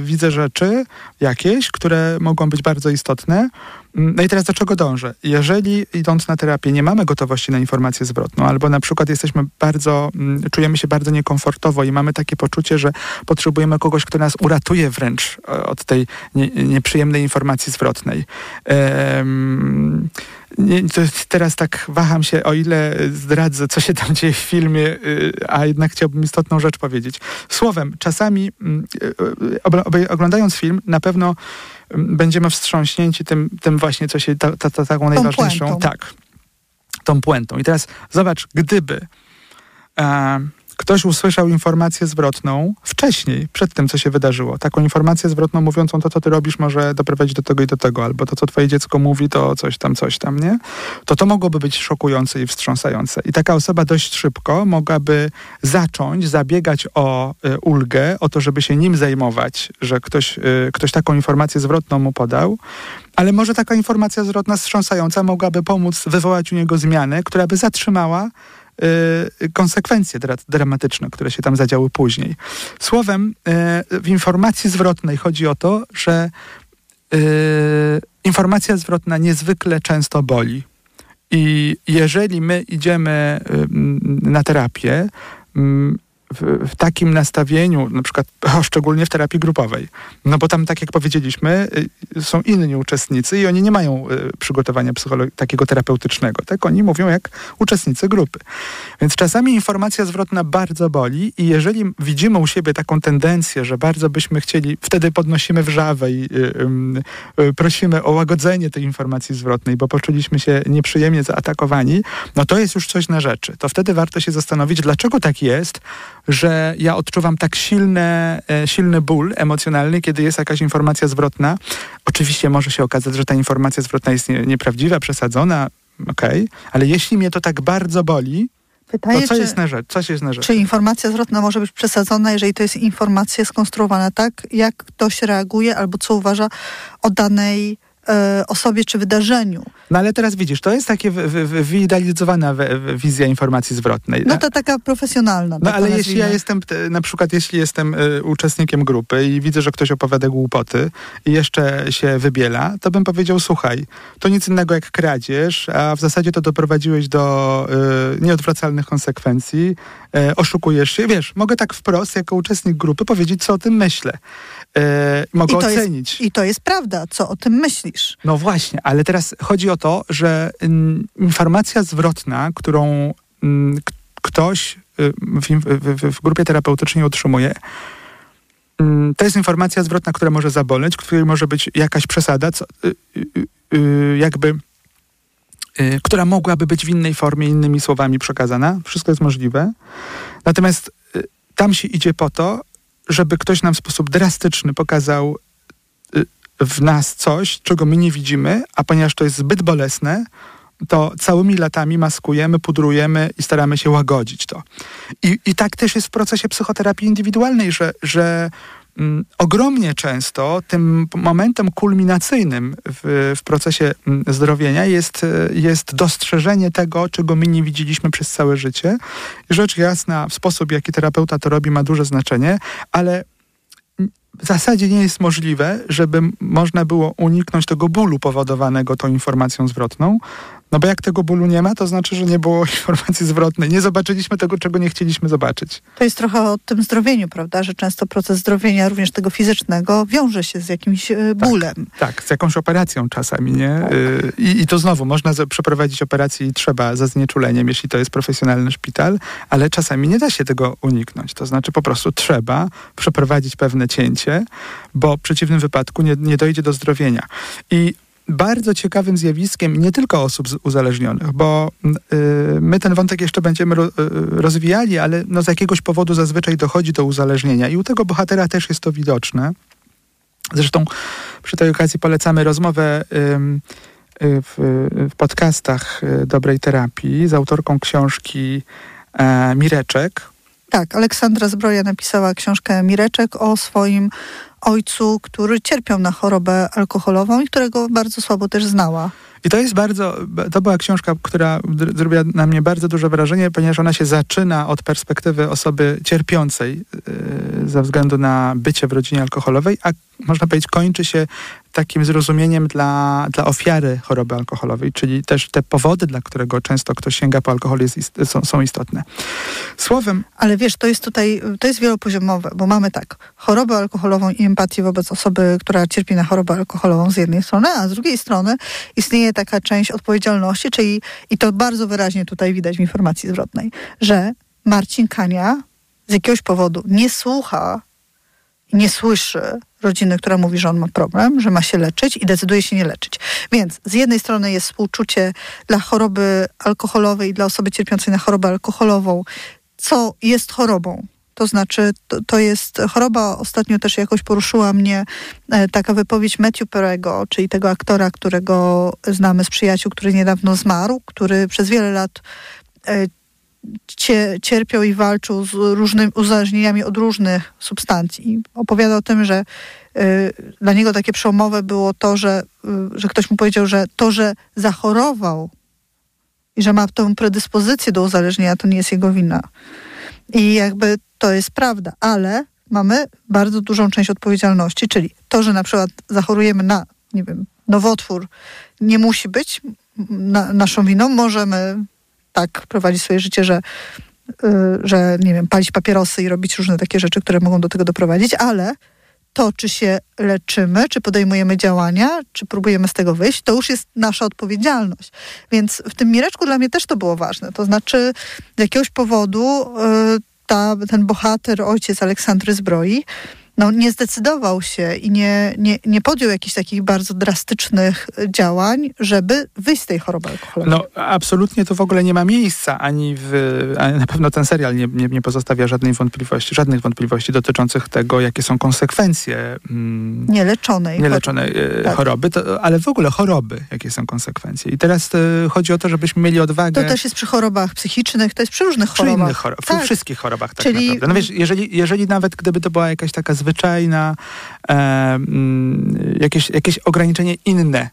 widzę rzeczy jakieś, które mogą być bardzo istotne, no i teraz do czego dążę? Jeżeli idąc na terapię nie mamy gotowości na informację zwrotną, albo na przykład jesteśmy bardzo, mm, czujemy się bardzo niekomfortowo i mamy takie poczucie, że potrzebujemy kogoś, kto nas uratuje wręcz e, od tej nie, nieprzyjemnej informacji zwrotnej. Um, nie, teraz tak waham się, o ile zdradzę, co się tam [laughs] dzieje w filmie, y, a jednak chciałbym istotną rzecz powiedzieć. Słowem, czasami mm, y, oglądając film, na pewno będziemy wstrząśnięci tym, tym właśnie, co się, ta, ta, ta taką najważniejszą, puentą. tak, tą puentą. I teraz zobacz, gdyby e, ktoś usłyszał informację zwrotną wcześniej, przed tym, co się wydarzyło. Taką informację zwrotną mówiącą, to co ty robisz może doprowadzić do tego i do tego, albo to, co twoje dziecko mówi, to coś tam, coś tam, nie? To to mogłoby być szokujące i wstrząsające. I taka osoba dość szybko mogłaby zacząć zabiegać o y, ulgę, o to, żeby się nim zajmować, że ktoś, y, ktoś taką informację zwrotną mu podał, ale może taka informacja zwrotna wstrząsająca mogłaby pomóc wywołać u niego zmianę, która by zatrzymała konsekwencje dra dramatyczne, które się tam zadziały później. Słowem, y, w informacji zwrotnej chodzi o to, że y, informacja zwrotna niezwykle często boli. I jeżeli my idziemy na terapię, w, takim nastawieniu, na przykład [laughs] szczególnie w terapii grupowej. No bo tam, tak jak powiedzieliśmy, y, są inni uczestnicy i oni nie mają y, przygotowania takiego terapeutycznego. Tak, oni mówią jak uczestnicy grupy. Więc czasami informacja zwrotna bardzo boli i jeżeli widzimy u siebie taką tendencję, że bardzo byśmy chcieli, wtedy podnosimy wrzawę i prosimy o łagodzenie tej informacji zwrotnej, bo poczuliśmy się nieprzyjemnie zaatakowani, no to jest już coś na rzeczy. To wtedy warto się zastanowić, dlaczego tak jest, że ja odczuwam tak silne, e, silny ból emocjonalny, kiedy jest jakaś informacja zwrotna. Oczywiście może się okazać, że ta informacja zwrotna jest nie, nieprawdziwa, przesadzona, okej, okay. ale jeśli mnie to tak bardzo boli, to co, czy, jest na rzecz, co jest na rzecz? Czy informacja zwrotna może być przesadzona, jeżeli to jest informacja skonstruowana tak, jak ktoś reaguje albo co uważa o danej e, osobie czy wydarzeniu. No ale teraz widzisz, to jest takie wyidealizowana wizja informacji zwrotnej. No to taka profesjonalna. No tak ale jeśli ja jestem, na przykład jeśli jestem y, uczestnikiem grupy i widzę, że ktoś opowiada głupoty i jeszcze się wybiela, to bym powiedział, słuchaj, to nic innego jak kradzież, a w zasadzie to doprowadziłeś do y, nieodwracalnych konsekwencji, y, oszukujesz się. Wiesz, mogę tak wprost, jako uczestnik grupy powiedzieć, co o tym myślę. E, mogę I ocenić. Jest, I to jest prawda, co o tym myślisz. No właśnie, ale teraz chodzi o to, że mm, informacja zwrotna, którą mm, ktoś y, w, w, w, grupie terapeutycznej otrzymuje, mm, to jest informacja zwrotna, która może zaboleć, której może być jakaś przesada, co, y, y, jakby która mogłaby być w innej formie, innymi słowami przekazana. Wszystko jest możliwe. Natomiast tam się idzie po to, żeby ktoś nam w sposób drastyczny pokazał y, w nas coś, czego my nie widzimy, a ponieważ to jest zbyt bolesne, to całymi latami maskujemy, pudrujemy i staramy się łagodzić to. I, i tak też jest w procesie psychoterapii indywidualnej, że, że ogromnie często tym momentem kulminacyjnym w, w procesie mm, zdrowienia jest, e, jest dostrzeżenie tego, czego my nie widzieliśmy przez całe życie. Rzecz jasna, w sposób, jaki terapeuta to robi, ma duże znaczenie, ale w zasadzie nie jest możliwe, żeby można było uniknąć tego bólu powodowanego tą informacją zwrotną, no bo jak tego bólu nie ma, to znaczy, że nie było [laughs] informacji zwrotnej. Nie zobaczyliśmy tego, czego nie chcieliśmy zobaczyć. To jest trochę o tym zdrowieniu, prawda? Że często proces zdrowienia, również tego fizycznego, wiąże się z jakimś e, tak, bólem. Tak, tak z jakąś operacją czasami, nie? Tak. Y, I, I to znowu, można przeprowadzić operację i trzeba za znieczuleniem, jeśli to jest profesjonalny szpital, ale czasami nie da się tego uniknąć. To znaczy po prostu trzeba przeprowadzić pewne cięcie, bo w przeciwnym wypadku nie, nie dojdzie do zdrowienia. I bardzo ciekawym zjawiskiem nie tylko osób uzależnionych, bo y, my ten wątek jeszcze będziemy y, rozwijali, ale no z jakiegoś powodu zazwyczaj dochodzi do uzależnienia i u tego bohatera też jest to widoczne. Zresztą przy tej okazji polecamy rozmowę y, w, w, podcastach Dobrej Terapii z autorką książki e, Mireczek. Tak, Aleksandra Zbroja napisała książkę Mireczek o swoim ojcu, który cierpiał na chorobę alkoholową i którego bardzo słabo też znała. I to jest bardzo, to była książka, która zrobiła na mnie bardzo duże wrażenie, ponieważ ona się zaczyna od perspektywy osoby cierpiącej yy, ze względu na bycie w rodzinie alkoholowej, a można powiedzieć kończy się takim zrozumieniem dla, dla ofiary choroby alkoholowej, czyli też te powody, dla którego często ktoś sięga po alkohol jest, są, są istotne. Słowem... Ale wiesz, to jest tutaj, to jest wielopoziomowe, bo mamy tak, chorobę alkoholową i empatię wobec osoby, która cierpi na chorobę alkoholową z jednej strony, a z drugiej strony istnieje taka część odpowiedzialności, czyli, i to bardzo wyraźnie tutaj widać w informacji zwrotnej, że Marcin Kania z jakiegoś powodu nie słucha nie słyszy rodziny, która mówi, że on ma problem, że ma się leczyć i decyduje się nie leczyć. Więc z jednej strony jest współczucie dla choroby alkoholowej i dla osoby cierpiącej na chorobę alkoholową, co jest chorobą. To znaczy, to, to, jest choroba. Ostatnio też jakoś poruszyła mnie e, taka wypowiedź Matthew Perego, czyli tego aktora, którego znamy z przyjaciół, który niedawno zmarł, który przez wiele lat e, cierpiał i walczył z różnymi uzależnieniami od różnych substancji. Opowiada o tym, że y, dla niego takie przełomowe było to, że, y, że ktoś mu powiedział, że to, że zachorował i że ma tę predyspozycję do uzależnienia, to nie jest jego wina. I jakby to jest prawda, ale mamy bardzo dużą część odpowiedzialności, czyli to, że na przykład zachorujemy na, nie wiem, nowotwór, nie musi być na, naszą winą. Możemy tak prowadzi swoje życie, że że nie wiem, palić papierosy i robić różne takie rzeczy, które mogą do tego doprowadzić, ale to, czy się leczymy, czy podejmujemy działania, czy próbujemy z tego wyjść, to już jest nasza odpowiedzialność. Więc w tym Mireczku dla mnie też to było ważne. To znaczy, z jakiegoś powodu ta, ten bohater, ojciec Aleksandry Zbroi, no, nie zdecydował się i nie, nie, nie podjął jakichś takich bardzo drastycznych działań, żeby wyjść z tej choroby alkoholowej. No, absolutnie to w ogóle nie ma miejsca, ani w, na pewno ten serial nie, nie, nie pozostawia żadnej wątpliwości, żadnych wątpliwości dotyczących tego, jakie są konsekwencje mm, nieleczonej, nieleczonej choroby, tak. choroby to, ale w ogóle choroby, jakie są konsekwencje. I teraz y, chodzi o to, żebyśmy mieli odwagę. To też jest przy chorobach psychicznych, to jest przy różnych przy chorobach. Innych chorobach, tak. wszystkich chorobach tak Czyli... naprawdę. No wiesz, jeżeli, jeżeli nawet gdyby to była jakaś taka zwyczajna, e, mm, jakieś, jakieś ograniczenie inne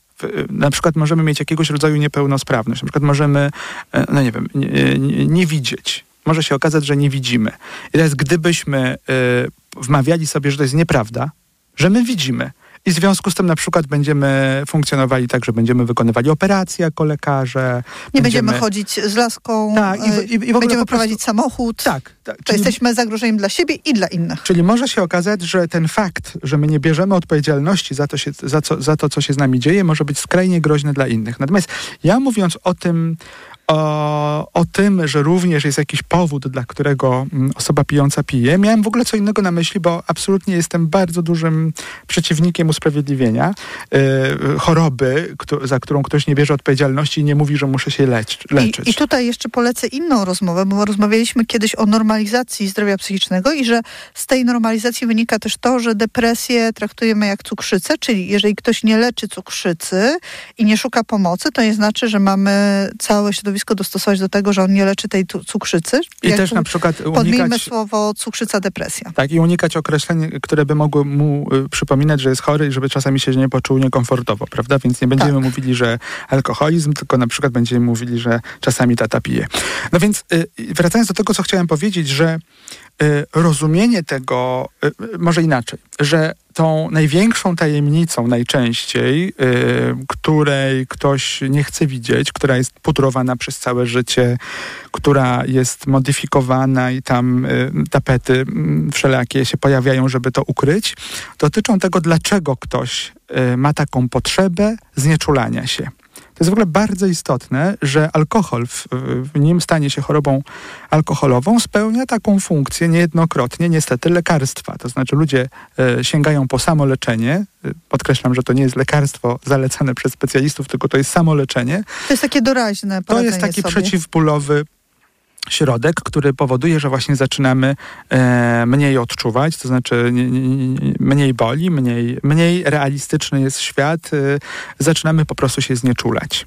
na przykład możemy mieć jakiegoś rodzaju niepełnosprawność, na przykład możemy, e, no nie wiem, nie, nie, nie, widzieć. Może się okazać, że nie widzimy. I teraz gdybyśmy y, wmawiali sobie, że to jest nieprawda, że my widzimy, i w związku z tym na przykład będziemy funkcjonowali tak, że będziemy wykonywali operacje jako lekarze. Nie będziemy, będziemy chodzić z laską, tak, i, i, i będziemy prowadzić prostu... samochód. Tak. tak to czyli... jesteśmy zagrożeniem dla siebie i dla innych. Czyli może się okazać, że ten fakt, że my nie bierzemy odpowiedzialności za to, się, za, co, za to co się z nami dzieje, może być skrajnie groźny dla innych. Natomiast ja mówiąc o tym, o, o tym, że również jest jakiś powód, dla którego mm, osoba pijąca pije. Miałem w ogóle co innego na myśli, bo absolutnie jestem bardzo dużym przeciwnikiem usprawiedliwienia y, choroby, kto, za którą ktoś nie bierze odpowiedzialności i nie mówi, że muszę się lecz, leczyć. I, I tutaj jeszcze polecę inną rozmowę, bo rozmawialiśmy kiedyś o normalizacji zdrowia psychicznego i że z tej normalizacji wynika też to, że depresję traktujemy jak cukrzycę, czyli jeżeli ktoś nie leczy cukrzycy i nie szuka pomocy, to nie znaczy, że mamy całe środowisko środowisko dostosować do tego, że on nie leczy tej cukrzycy. I też na przykład unikać... Podmijmy słowo cukrzyca, depresja. Tak, i unikać określeń, które by mogły mu y, przypominać, że jest chory i żeby czasami się nie poczuł niekomfortowo, prawda? Więc nie będziemy tak. mówili, że alkoholizm, tylko na przykład będziemy mówili, że czasami tata pije. No więc y, wracając do tego, co chciałem powiedzieć, że rozumienie tego, y, może inaczej, że tą największą tajemnicą najczęściej, y, której ktoś nie chce widzieć, która jest pudrowana przez całe życie, która jest modyfikowana i tam tapety mm, wszelakie się pojawiają, żeby to ukryć, dotyczą tego, dlaczego ktoś ma taką potrzebę znieczulania się. To jest w ogóle bardzo istotne, że alkohol w, w nim stanie się chorobą alkoholową spełnia taką funkcję niejednokrotnie, niestety, lekarstwa. To znaczy ludzie e, sięgają po samoleczenie. E, podkreślam, że to nie jest lekarstwo zalecane przez specjalistów, tylko to jest samoleczenie. To jest takie doraźne. To jest taki sobie. przeciwbólowy środek, który powoduje, że właśnie zaczynamy e, mniej odczuwać, to znaczy nie, nie, mniej boli, mniej, mniej realistyczny jest świat, e, zaczynamy po prostu się znieczulać.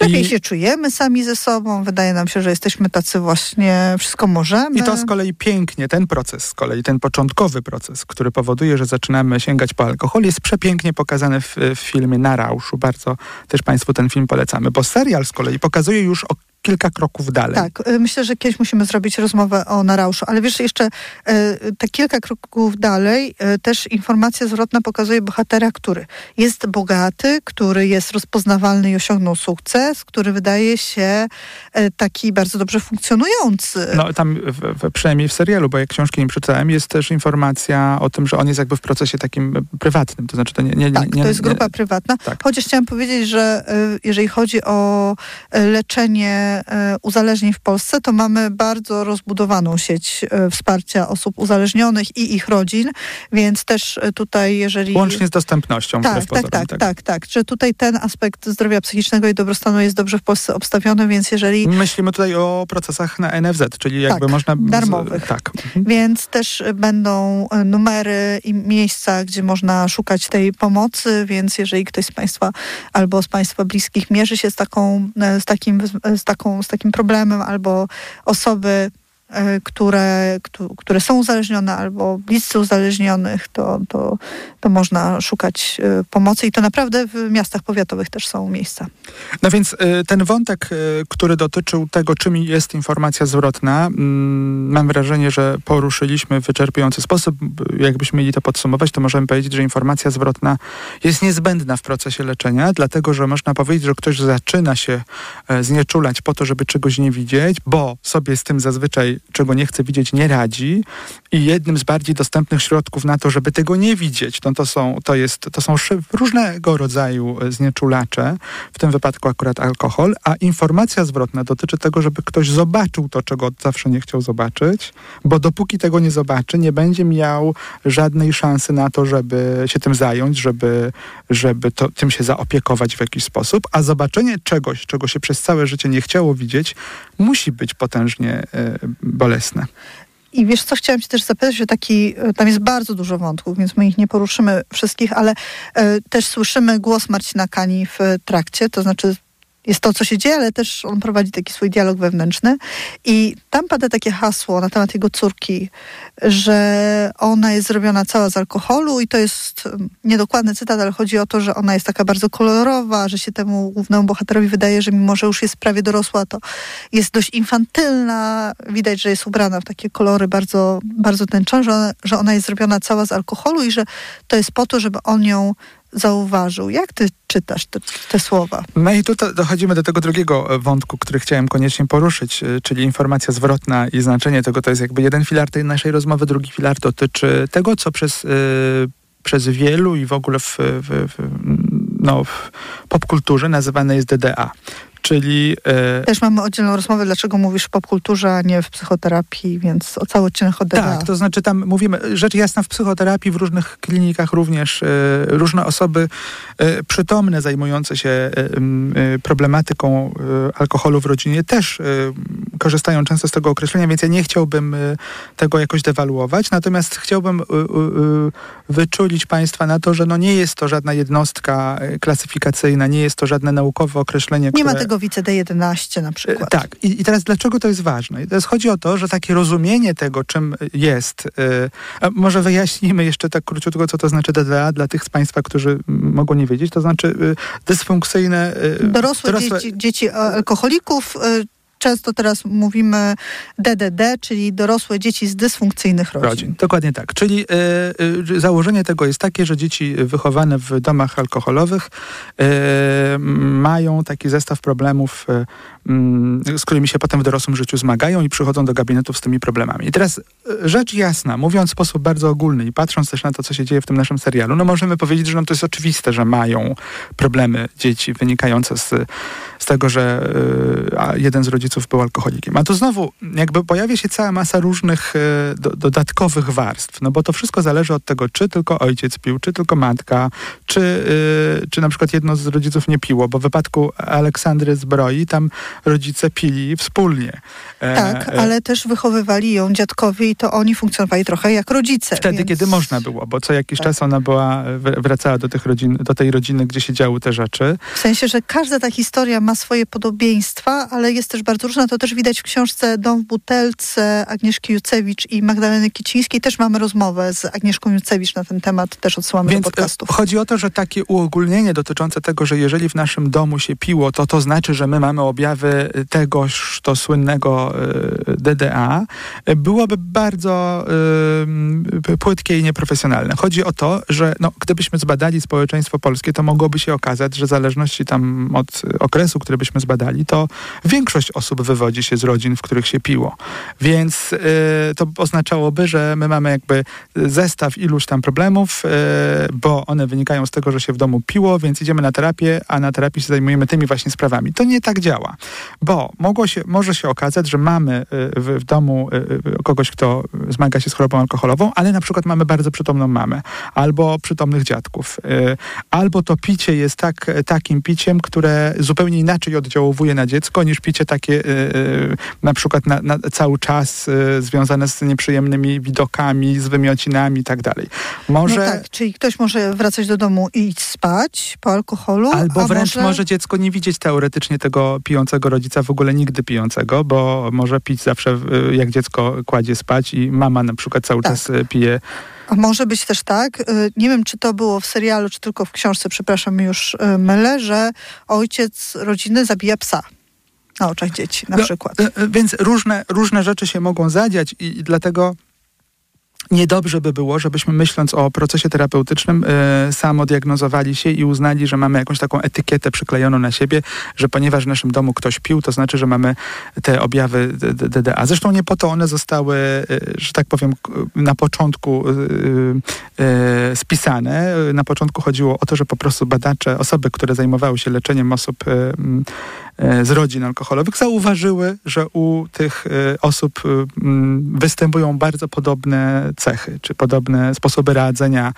Lepiej I, się czujemy sami ze sobą, wydaje nam się, że jesteśmy tacy właśnie, wszystko możemy. I to z kolei pięknie, ten proces z kolei, ten początkowy proces, który powoduje, że zaczynamy sięgać po alkohol, jest przepięknie pokazany w, w filmie Na Rauszu. Bardzo też Państwu ten film polecamy, bo serial z kolei pokazuje już o kilka kroków dalej. Tak, y, myślę, że kiedyś musimy zrobić rozmowę o Narauszu, ale wiesz, jeszcze y, te kilka kroków dalej y, też informacja zwrotna pokazuje bohatera, który jest bogaty, który jest rozpoznawalny i osiągnął sukces, który wydaje się taki bardzo dobrze funkcjonujący. No tam w, w, przynajmniej w serialu, bo jak książki nie przeczytałem, jest też informacja o tym, że on jest jakby w procesie takim prywatnym, to znaczy to nie... nie, tak, nie to jest grupa nie, prywatna. Tak. Chociaż chciałam powiedzieć, że jeżeli chodzi o leczenie E, uzależnień w Polsce, to mamy bardzo rozbudowaną sieć e, wsparcia osób uzależnionych i ich rodzin, więc też e, tutaj, jeżeli... Łącznie z dostępnością. Tak, tak, tak, tak, tak, tak, że tutaj ten aspekt zdrowia psychicznego i dobrostanu jest dobrze w Polsce obstawiony, więc jeżeli... Myślimy tutaj o procesach na NFZ, czyli jakby tak, można... darmowych. Tak. Mhm. Więc też będą numery i miejsca, gdzie można szukać tej pomocy, więc jeżeli ktoś z Państwa albo z Państwa bliskich mierzy się z taką, z takim, z taką taką, z takim problemem, albo osoby które, które są uzależnione albo bliscy uzależnionych, to, to, to można szukać e, pomocy i to naprawdę w miastach powiatowych też są miejsca. No więc e, ten wątek, który dotyczył tego, czym jest informacja zwrotna, mm, mam wrażenie, że poruszyliśmy w wyczerpujący sposób. Jakbyśmy mieli to podsumować, to możemy powiedzieć, że informacja zwrotna jest niezbędna w procesie leczenia, dlatego, że można powiedzieć, że ktoś zaczyna się znieczulać po to, żeby czegoś nie widzieć, bo sobie z tym zazwyczaj czego nie chce widzieć, nie radzi i jednym z bardziej dostępnych środków na to, żeby tego nie widzieć, no to są, to jest, to są różnego rodzaju e, znieczulacze, w tym wypadku akurat alkohol, a informacja zwrotna dotyczy tego, żeby ktoś zobaczył to, czego zawsze nie chciał zobaczyć, bo dopóki tego nie zobaczy, nie będzie miał żadnej szansy na to, żeby się tym zająć, żeby, żeby to, tym się zaopiekować w jakiś sposób, a zobaczenie czegoś, czego się przez całe życie nie chciało widzieć, musi być potężnie y, bolesne. I wiesz co, chciałam cię też zapytać, że taki, e, tam jest bardzo dużo wątków, więc my ich nie poruszymy wszystkich, ale y, też słyszymy głos Marcina Kani w trakcie, to znaczy jest to, co się dzieje, ale też on prowadzi taki swój dialog wewnętrzny. I tam pada takie hasło na temat jego córki, że ona jest zrobiona cała z alkoholu i to jest niedokładny cytat, ale chodzi o to, że ona jest taka bardzo kolorowa, że się temu głównemu bohaterowi wydaje, że mimo, że już jest prawie dorosła, to jest dość infantylna. Widać, że jest ubrana w takie kolory bardzo, bardzo tęczone, że że ona jest zrobiona cała z alkoholu i że to jest po to, żeby on ją zauważył. Jak ty czytasz te, te, słowa? No i tu dochodzimy do tego drugiego e, wątku, który chciałem koniecznie poruszyć, e, czyli informacja zwrotna i znaczenie tego. To jest jakby jeden filar tej naszej rozmowy, drugi filar dotyczy tego, co przez, yy, przez wielu i w ogóle w, w, w no, w popkulturze nazywane jest DDA. Czyli... E... Też mamy oddzielną rozmowę, dlaczego mówisz w popkulturze, a nie w psychoterapii, więc o cały odcinek od Tak, to znaczy tam mówimy, rzecz jasna w psychoterapii, w różnych klinikach również e, różne osoby e, przytomne zajmujące się e, problematyką alkoholu w rodzinie też korzystają często z tego określenia, więc ja nie chciałbym tego jakoś dewaluować, natomiast chciałbym wyczulić Państwa na to, że no nie jest to żadna jednostka klasyfikacyjna, nie jest to żadne naukowe określenie, Nie które... ma tego wice D11 na przykład. Tak. I, I, teraz dlaczego to jest ważne? I teraz chodzi o to, że takie rozumienie tego, czym jest, yy, może wyjaśnimy jeszcze tak króciutko, co to znaczy DDA dla tych z Państwa, którzy mogą nie wiedzieć. To znaczy yy, dysfunkcyjne... Yy, dorosłe, dorosłe... Dzieci, dzieci alkoholików, często teraz mówimy DDD, czyli dorosłe dzieci z dysfunkcyjnych rodzin. rodzin. Dokładnie tak. Czyli y, y, założenie tego jest takie, że dzieci wychowane w domach alkoholowych y, mają taki zestaw problemów, z którymi się potem w dorosłym życiu zmagają i przychodzą do gabinetów z tymi problemami. I teraz rzecz jasna, mówiąc w sposób bardzo ogólny i patrząc też na to, co się dzieje w tym naszym serialu, no możemy powiedzieć, że no to jest oczywiste, że mają problemy dzieci wynikające z, z tego, że jeden z rodziców był alkoholikiem. A tu znowu jakby pojawia się cała masa różnych e, do, dodatkowych warstw, no bo to wszystko zależy od tego, czy tylko ojciec pił, czy tylko matka, czy, e, czy na przykład jedno z rodziców nie piło, bo w wypadku Aleksandry Zbroi tam rodzice pili wspólnie. E, tak, ale też wychowywali ją dziadkowie i to oni funkcjonowali trochę jak rodzice. Wtedy, więc... kiedy można było, bo co jakiś tak. czas ona była, wracała do, tych rodzin, do tej rodziny, gdzie się działy te rzeczy. W sensie, że każda ta historia ma swoje podobieństwa, ale jest też bardzo różna. To też widać w książce Dom w butelce Agnieszki Jucewicz i Magdaleny Kicińskiej. Też mamy rozmowę z Agnieszką Jucewicz na ten temat, też odsyłamy Więc do podcastów. Chodzi o to, że takie uogólnienie dotyczące tego, że jeżeli w naszym domu się piło, to to znaczy, że my mamy objawy tegoż to słynnego y, DDA, byłoby bardzo y, płytkie i nieprofesjonalne. Chodzi o to, że no, gdybyśmy zbadali społeczeństwo polskie, to mogłoby się okazać, że w zależności tam od okresu, który byśmy zbadali, to większość osób wywodzi się z rodzin, w których się piło. Więc y, to oznaczałoby, że my mamy jakby zestaw iluś tam problemów, bo one wynikają z tego, że się w domu piło, więc idziemy na terapię, a na terapii się zajmujemy tymi właśnie sprawami. To nie tak działa, bo mogło się, może się okazać, że mamy y, w, w domu y, kogoś, kto zmaga się z chorobą alkoholową, ale na przykład mamy bardzo przytomną mamę, albo przytomnych dziadków, y, albo to picie jest tak, takim piciem, które zupełnie inaczej oddziałuje na dziecko niż picie takie Y, y, na przykład na, na cały czas y, związane z nieprzyjemnymi widokami, z wymiocinami i tak dalej. Może... No tak, czyli ktoś może wracać do domu i iść spać po alkoholu. Albo wręcz może... może... dziecko nie widzieć teoretycznie tego pijącego rodzica w ogóle nigdy pijącego, bo może pić zawsze jak dziecko kładzie spać i mama na przykład cały tak. czas pije a może być też tak, nie wiem czy to było w serialu, czy tylko w książce, przepraszam, już mylę, że ojciec rodziny zabija psa na oczach dzieci na no, przykład. Więc różne, różne rzeczy się mogą zadziać i, i dlatego Niedobrze by było, żebyśmy myśląc o procesie terapeutycznym y, samodiagnozowali się i uznali, że mamy jakąś taką etykietę przyklejoną na siebie, że ponieważ w naszym domu ktoś pił, to znaczy, że mamy te objawy DDA. Zresztą nie po to one zostały, y, że tak powiem, na początku y, spisane. Na początku chodziło o to, że po prostu badacze, osoby, które zajmowały się leczeniem osób z rodzin alkoholowych, zauważyły, że u tych osób występują bardzo podobne cechy, czy podobne sposoby radzenia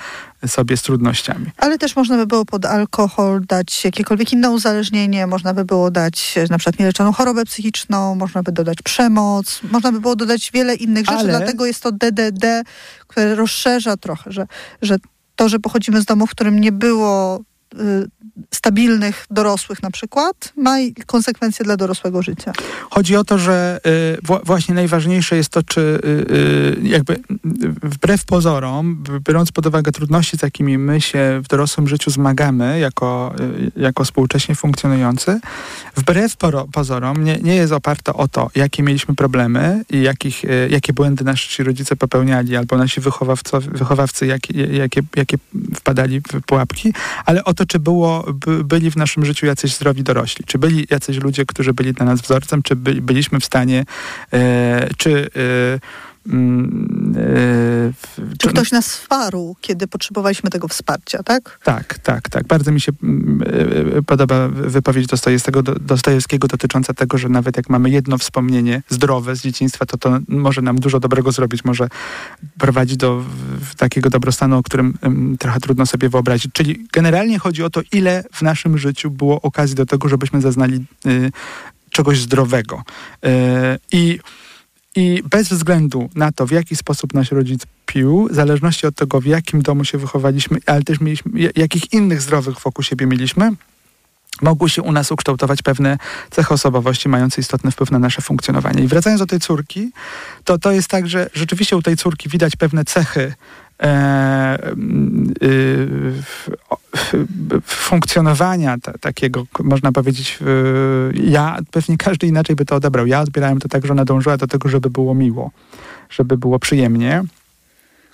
sobie z trudnościami. Ale też można by było pod alkohol dać jakiekolwiek inne uzależnienie, można by było dać na przykład nieleczoną chorobę psychiczną, można by dodać przemoc, można by było dodać wiele innych rzeczy, Ale... dlatego jest to DDD, które rozszerza trochę, że, że to, że pochodzimy z domu, w którym nie było stabilnych dorosłych na przykład, ma konsekwencje dla dorosłego życia. Chodzi o to, że y, właśnie najważniejsze jest to, czy y, y, jakby wbrew pozorom, biorąc pod uwagę trudności, z jakimi my się w dorosłym życiu zmagamy jako, y, jako współcześnie funkcjonujący, wbrew pozorom nie, nie jest oparte o to, jakie mieliśmy problemy i jakich, y, jakie błędy nasi rodzice popełniali, albo nasi wychowawcy, wychowawcy jakie, jakie, jakie wpadali w pułapki, ale o to, czy było by, byli w naszym życiu jacyś zdrowi dorośli? Czy byli jacyś ludzie, którzy byli dla nas wzorcem? Czy by, byliśmy w stanie, e, czy e, E, Czy ktoś nas wsparł, kiedy potrzebowaliśmy tego wsparcia, tak? Tak, tak, tak. Bardzo mi się e, podoba wypowiedź Dostojewskiego, Dostojewskiego dotycząca tego, że nawet jak mamy jedno wspomnienie zdrowe z dzieciństwa, to to może nam dużo dobrego zrobić, może prowadzić do takiego dobrostanu, o którym trochę trudno sobie wyobrazić. Czyli generalnie chodzi o to, ile w naszym życiu było okazji do tego, żebyśmy zaznali y, czegoś zdrowego. I i bez względu na to, w jaki sposób nasz rodzic pił, w zależności od tego, w jakim domu się wychowaliśmy, ale też mieliśmy, jakich innych zdrowych wokół siebie mieliśmy, mogły się u nas ukształtować pewne cechy osobowości mające istotny wpływ na nasze funkcjonowanie. I wracając do tej córki, to to jest tak, że rzeczywiście u tej córki widać pewne cechy funkcjonowania takiego, można powiedzieć, ja, pewnie każdy inaczej by to odebrał. Ja odbierałem to tak, że ona dążyła do tego, żeby było miło, żeby było przyjemnie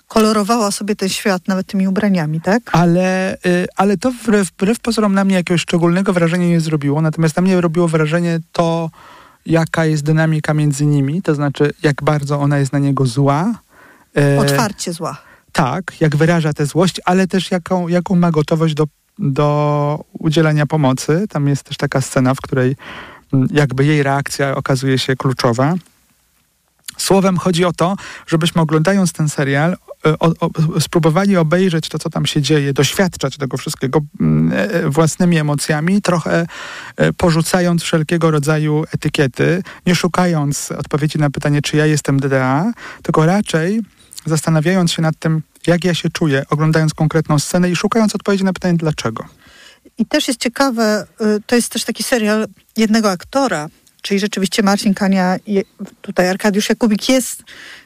kolorowała sobie ten świat nawet tymi ubraniami, tak? Ale, y, ale to wbrew, wbrew pozorom na mnie jakiegoś szczególnego wrażenia nie zrobiło. Natomiast na mnie robiło wrażenie to, jaka jest dynamika między nimi, to znaczy jak bardzo ona jest na niego zła. Y, Otwarcie zła tak, jak wyraża tę złość, ale też jaką, jaką ma gotowość do, do udzielenia pomocy. Tam jest też taka scena, w której mm, jakby jej reakcja okazuje się kluczowa. Słowem chodzi o to, żebyśmy oglądając ten serial e, o, o, spróbowali obejrzeć to, co tam się dzieje, doświadczać tego wszystkiego mm, e, e, własnymi emocjami, trochę porzucając wszelkiego rodzaju etykiety, nie szukając odpowiedzi na pytanie, czy ja jestem DDA, tylko raczej zastanawiając się nad tym, jak ja się czuję, oglądając konkretną scenę i szukając odpowiedzi na pytanie dlaczego. I też jest ciekawe, y, to jest też taki serial jednego aktora, czyli rzeczywiście Marcin Kania, tutaj Arkadiusz Jakubik jest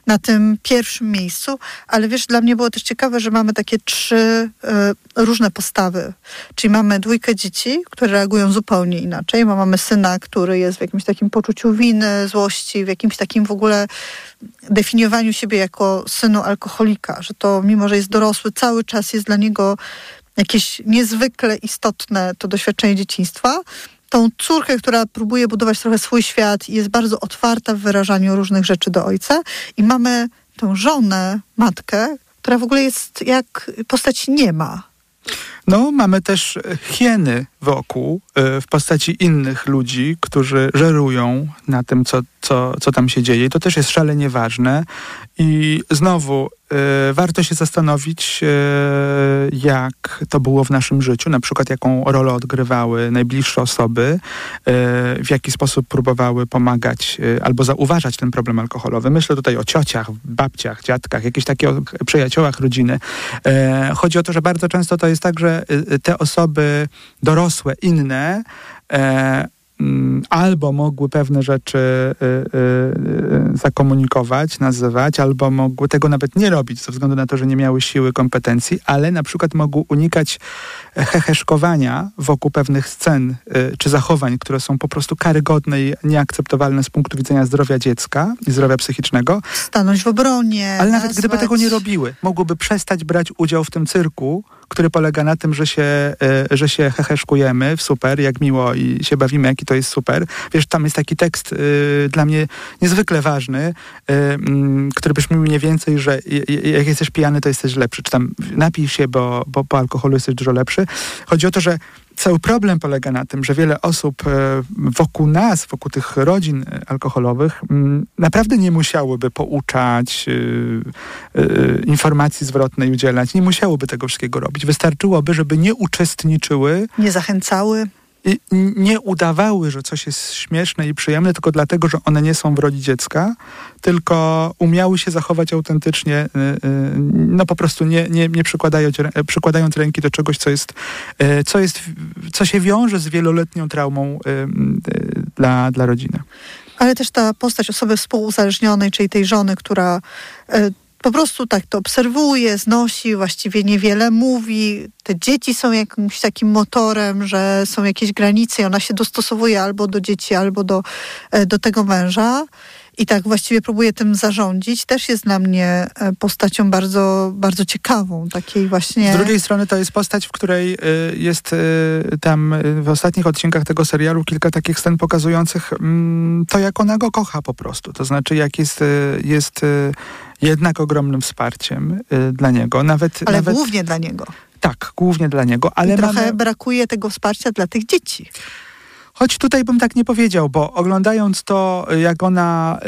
na tym pierwszym miejscu, ale wiesz, dla mnie było też ciekawe, że mamy takie trzy y, różne postawy. Czyli mamy dwójkę dzieci, które reagują zupełnie inaczej, mamy syna, który jest w jakimś takim poczuciu winy, złości, w jakimś takim w ogóle definiowaniu siebie jako synu alkoholika, że to mimo, że jest dorosły, cały czas jest dla niego jakieś niezwykle istotne to doświadczenie dzieciństwa tą córkę, która próbuje budować trochę swój świat i jest bardzo otwarta w wyrażaniu różnych rzeczy do ojca. I mamy tą żonę, matkę, która w ogóle jest jak postać nie ma. No, mamy też hieny wokół y, w postaci innych ludzi, którzy żerują na tym, co, co, co tam się dzieje. To też jest szalenie ważne. I znowu y, warto się zastanowić, y, jak to było w naszym życiu, na przykład jaką rolę odgrywały najbliższe osoby, w jaki sposób próbowały pomagać albo zauważać ten problem alkoholowy. Myślę tutaj o ciociach, babciach, dziadkach, jakichś takich przyjaciołach rodziny. Chodzi o to, że bardzo często to jest tak, że te osoby dorosłe, inne, e, mm, albo mogły pewne rzeczy y, y, y, zakomunikować, nazywać, albo mogły tego nawet nie robić ze względu na to, że nie miały siły, kompetencji, ale na przykład mogły unikać heheszkowania wokół pewnych scen y, czy zachowań, które są po prostu karygodne i nieakceptowalne z punktu widzenia zdrowia dziecka i zdrowia psychicznego. Stanąć w obronie. Ale nawet nazwać... gdyby tego nie robiły, mogłyby przestać brać udział w tym cyrku, który polega na tym, że się, e, że się heheszkujemy w super, jak miło i się bawimy, jaki to jest super. Wiesz, tam jest taki tekst y, dla mnie niezwykle ważny, y, y, który brzmi mniej więcej, że jak jesteś pijany, to jesteś lepszy. Czy tam napij się, bo, bo po alkoholu jesteś dużo lepszy. Chodzi o to, że cały problem polega na tym, że wiele osób e, wokół nas, wokół tych rodzin e, alkoholowych, mm, naprawdę nie musiałyby pouczać, e, informacji zwrotnej udzielać, nie musiałyby tego wszystkiego robić. Wystarczyłoby, żeby nie uczestniczyły. Nie zachęcały nie udawały, że coś jest śmieszne i przyjemne, tylko dlatego, że one nie są w roli dziecka, tylko umiały się zachować autentycznie, y, y, no po prostu nie, nie, nie przykładając, przykładając ręki do czegoś, co jest, y, co jest, co się wiąże z wieloletnią traumą dla, dla rodziny. Ale też ta postać osoby współuzależnionej, czyli tej żony, która po prostu tak to obserwuje, znosi, właściwie niewiele mówi. Te dzieci są jakimś takim motorem, że są jakieś granice i ona się dostosowuje albo do dzieci, albo do, e, do tego męża. I tak właściwie próbuje tym zarządzić. Też jest dla mnie e, postacią bardzo, bardzo ciekawą, takiej właśnie. Z drugiej strony to jest postać, w której e, jest tam w ostatnich odcinkach tego serialu kilka takich scen pokazujących mm, to, jak ona go kocha po prostu. To znaczy, jak jest, jest jednak ogromnym wsparciem y, dla niego. Nawet, ale nawet, głównie dla niego. Tak, głównie dla niego. Ale I trochę mamy... brakuje tego wsparcia dla tych dzieci. Choć tutaj bym tak nie powiedział, bo oglądając to, jak ona,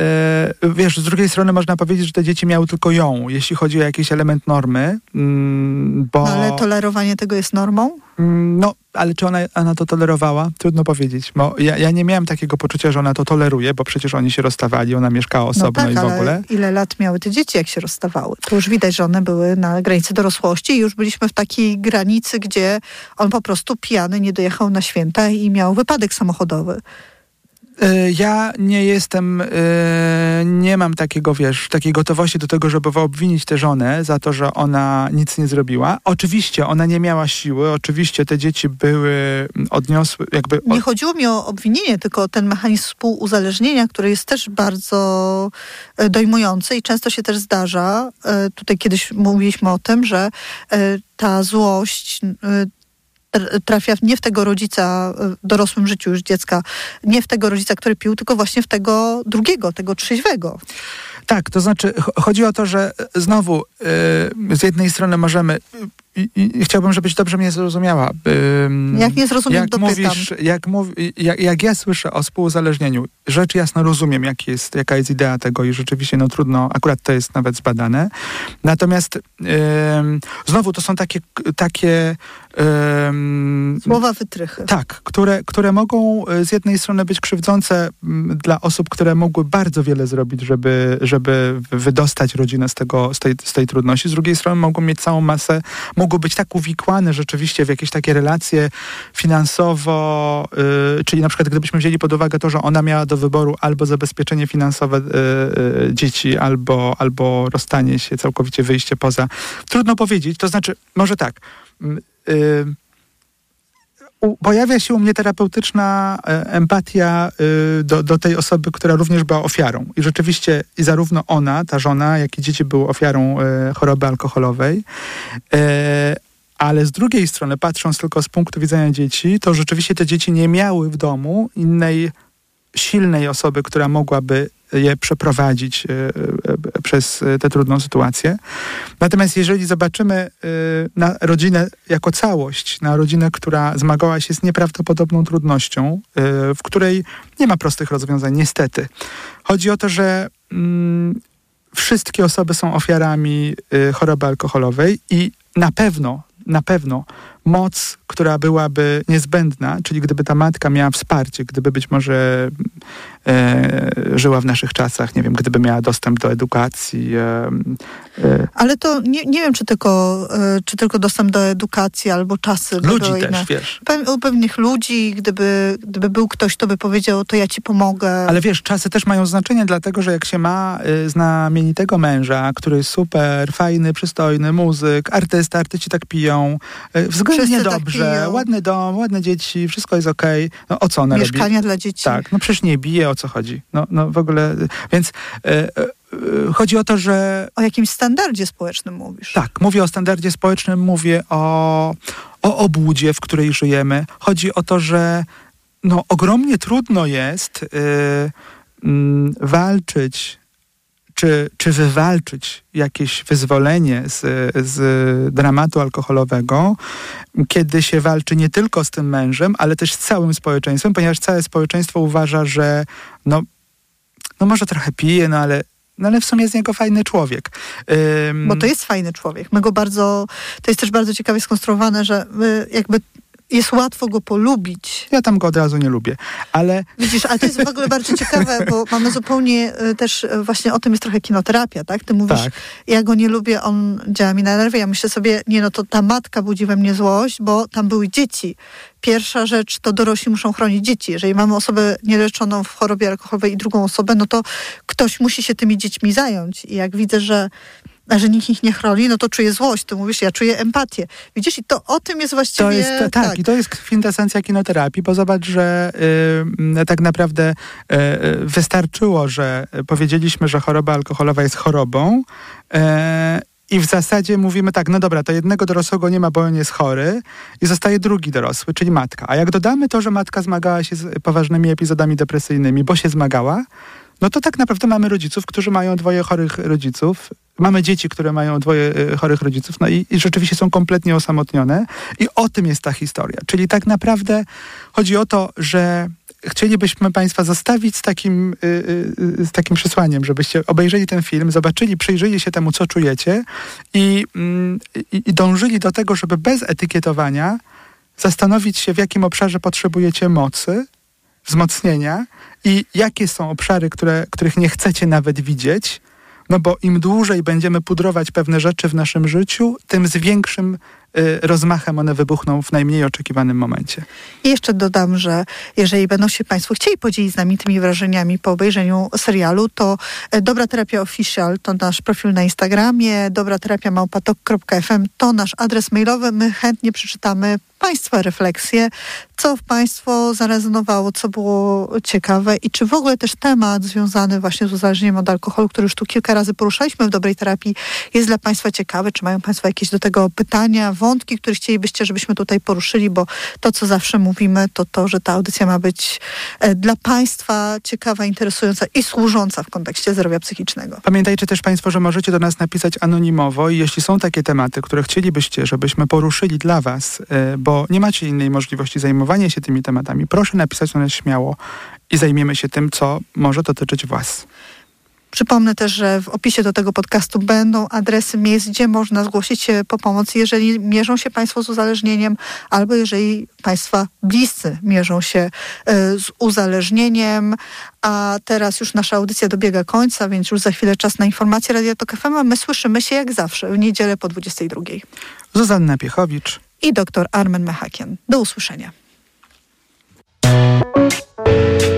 e, wiesz, z drugiej strony można powiedzieć, że te dzieci miały tylko ją, jeśli chodzi o jakiś element normy, mm, bo... No, ale tolerowanie tego jest normą? Mm, no, ale czy ona, ona to tolerowała? Trudno powiedzieć. Bo ja, ja nie miałem takiego poczucia, że ona to toleruje, bo przecież oni się rozstawali, ona mieszkała no osobno no tak, i w ogóle. ile lat miały te dzieci, jak się rozstawały? To już widać, że one były na granicy dorosłości i już byliśmy w takiej granicy, gdzie on po prostu pijany nie dojechał na święta i miał wypadek samochodowy. E, ja nie jestem, e, nie mam takiego, wiesz, takiej gotowości do tego, żeby obwinić tę żonę za to, że ona nic nie zrobiła. Oczywiście ona nie miała siły, oczywiście te dzieci były, odniosły, jakby... Nie chodziło mi o obwinienie, tylko ten mechanizm współuzależnienia, który jest też bardzo e, dojmujący i często się też zdarza. Tutaj kiedyś mówiliśmy o tym, że ta złość trafia nie w tego rodzica w dorosłym życiu już dziecka, nie w tego rodzica, który pił, tylko właśnie w tego drugiego, tego trzeźwego. Tak, to znaczy chodzi o to, że znowu yy, z jednej strony możemy i, i, chciałbym, żebyś dobrze mnie zrozumiała. jak nie zrozumiem, jak mówisz, jak, mów, jak, jak, ja słyszę o współuzależnieniu, rzecz jasno rozumiem, jak jest, jaka jest idea tego i rzeczywiście no trudno, akurat to jest nawet zbadane. Natomiast znowu to są takie, takie Słowa wytrychy. Tak, które, które mogą e, z jednej strony być krzywdzące dla osób, które mogły bardzo wiele zrobić, żeby, żeby wydostać rodzinę z, tego, z, tej, z tej trudności. Z drugiej strony mogą mieć całą masę, mogą być tak uwikłane rzeczywiście w jakieś takie relacje finansowo, yy, czyli na przykład gdybyśmy wzięli pod uwagę to, że ona miała do wyboru albo zabezpieczenie finansowe yy, yy, dzieci, albo, albo rozstanie się, całkowicie wyjście poza. Trudno powiedzieć, to znaczy, może tak pojawia się u mnie terapeutyczna e, empatia y, do, do tej osoby, która również była ofiarą. I rzeczywiście i zarówno ona, ta żona, jak i dzieci były ofiarą e, choroby alkoholowej. E, ale z drugiej strony, patrząc tylko z punktu widzenia dzieci, to rzeczywiście te dzieci nie miały w domu innej silnej osoby, która mogłaby je przeprowadzić e, e, przez tę trudną sytuację. Natomiast jeżeli zobaczymy e, na rodzinę jako całość, na rodzinę, która zmagała się z nieprawdopodobną trudnością, w której nie ma prostych rozwiązań, niestety. Chodzi o to, że mm, wszystkie osoby są ofiarami choroby alkoholowej i na pewno, na pewno moc, która byłaby niezbędna, czyli gdyby ta matka miała wsparcie, gdyby być może e, żyła w naszych czasach, nie wiem, gdyby miała dostęp do edukacji. E, e. Ale to nie, nie wiem, czy tylko, e, czy tylko dostęp do edukacji albo czasy. Ludzi też, inne. wiesz. Pe u pewnych ludzi, gdyby, gdyby był ktoś, kto by powiedział, to ja ci pomogę. Ale wiesz, czasy też mają znaczenie, dlatego, że jak się ma y, znamienitego męża, który jest super, fajny, przystojny, muzyk, artysta, artyści tak piją, y, Wszyscy dobrze, tak ładny dom, ładne dzieci, wszystko jest okej. Okay. No o co ona Mieszkania robi? dla dzieci. Tak, no przecież nie bije, o co chodzi. No, no w ogóle, więc... Y, chodzi o to, że. O jakimś standardzie społecznym mówisz. Tak, mówię o standardzie społecznym, mówię o, o obłudzie, w której żyjemy. Chodzi o to, że no, ogromnie trudno jest yy, yy, walczyć czy, czy wywalczyć jakieś wyzwolenie z, z dramatu alkoholowego, kiedy się walczy nie tylko z tym mężem, ale też z całym społeczeństwem, ponieważ całe społeczeństwo uważa, że no, no może trochę pije, no ale no ale w sumie jest z niego fajny człowiek. Bo to jest fajny człowiek. My go bardzo, to jest też bardzo ciekawie skonstruowane, że jakby jest łatwo go polubić. Ja tam go od razu nie lubię, ale... Widzisz, ale to jest w ogóle [laughs] bardzo ciekawe, bo mamy zupełnie e, też e, właśnie o tym jest trochę kinoterapia, tak? Ty mówisz, tak. ja go nie lubię, on działa mi na nerwy. Ja myślę sobie, nie no to ta matka budzi we mnie złość, bo tam były dzieci. Pierwsza rzecz to dorośli muszą chronić dzieci. Jeżeli mamy osobę nieleczoną w chorobie alkoholowej i drugą osobę, no to ktoś musi się tymi dziećmi zająć. I jak widzę, że a że nikt ich nie chroni, no to czuję złość. To mówisz, ja czuję empatię. Widzisz, i to o tym jest właściwie... To jest, tak, tak, i to jest kwintesencja kinoterapii, bo zobacz, że y, tak naprawdę y, wystarczyło, że powiedzieliśmy, że choroba alkoholowa jest chorobą y, i w zasadzie mówimy tak, no dobra, to jednego dorosłego nie ma, bo on jest chory i zostaje drugi dorosły, czyli matka. A jak dodamy to, że matka zmagała się z poważnymi epizodami depresyjnymi, bo się zmagała, no to tak naprawdę mamy rodziców, którzy mają dwoje chorych rodziców. Mamy dzieci, które mają dwoje e, chorych rodziców, no i, i, rzeczywiście są kompletnie osamotnione. I o tym jest ta historia. Czyli tak naprawdę chodzi o to, że chcielibyśmy Państwa zostawić z takim, yy, z takim przesłaniem, żebyście obejrzeli ten film, zobaczyli, przyjrzyli się temu, co czujecie i, yy, i dążyli do tego, żeby bez etykietowania zastanowić się, w jakim obszarze potrzebujecie mocy, wzmocnienia i jakie są obszary, które, których nie chcecie nawet widzieć, no bo im dłużej będziemy pudrować pewne rzeczy w naszym życiu, tym z większym rozmachem one wybuchną w najmniej oczekiwanym momencie. I jeszcze dodam, że jeżeli będą się Państwo chcieli podzielić z nami tymi wrażeniami po obejrzeniu serialu, to e, Dobra Terapia Official to nasz profil na Instagramie, dobra terapia małpatok.fm to nasz adres mailowy. My chętnie przeczytamy Państwa refleksje, co w Państwo zarezonowało, co było ciekawe i czy w ogóle też temat związany właśnie z uzależnieniem od alkoholu, który już tu kilka razy poruszaliśmy w dobrej terapii, jest dla Państwa ciekawy, czy mają Państwo jakieś do tego pytania, wątki, które chcielibyście, żebyśmy tutaj poruszyli, bo to, co zawsze mówimy, to to, że ta audycja ma być e, dla Państwa ciekawa, interesująca i służąca w kontekście zdrowia psychicznego. Pamiętajcie też Państwo, że możecie do nas napisać anonimowo i jeśli są takie tematy, które chcielibyście, żebyśmy poruszyli dla Was, e, bo nie macie innej możliwości zajmowania się tymi tematami, proszę napisać do nas śmiało i zajmiemy się tym, co może dotyczyć Was. Przypomnę też, że w opisie do tego podcastu będą adresy miejsc, gdzie można zgłosić się po pomoc, jeżeli mierzą się Państwo z uzależnieniem, albo jeżeli Państwa bliscy mierzą się e, z uzależnieniem. A teraz już nasza audycja dobiega końca, więc już za chwilę czas na informacje Radio Tok FM, a my słyszymy się jak zawsze w niedzielę po 22. Zuzanna Piechowicz i dr Armen Mechakian. Do usłyszenia.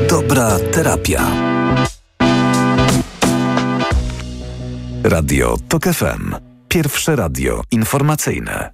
Dobra terapia. Radio TOK FM. Pierwsze radio informacyjne.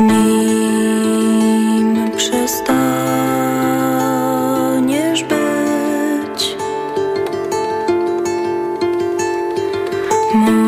Nim przestał more.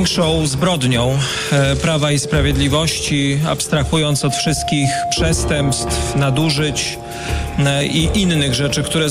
Największą zbrodnią e, Prawa i Sprawiedliwości, abstrahując od wszystkich przestępstw, nadużyć e, i innych rzeczy, które zrobili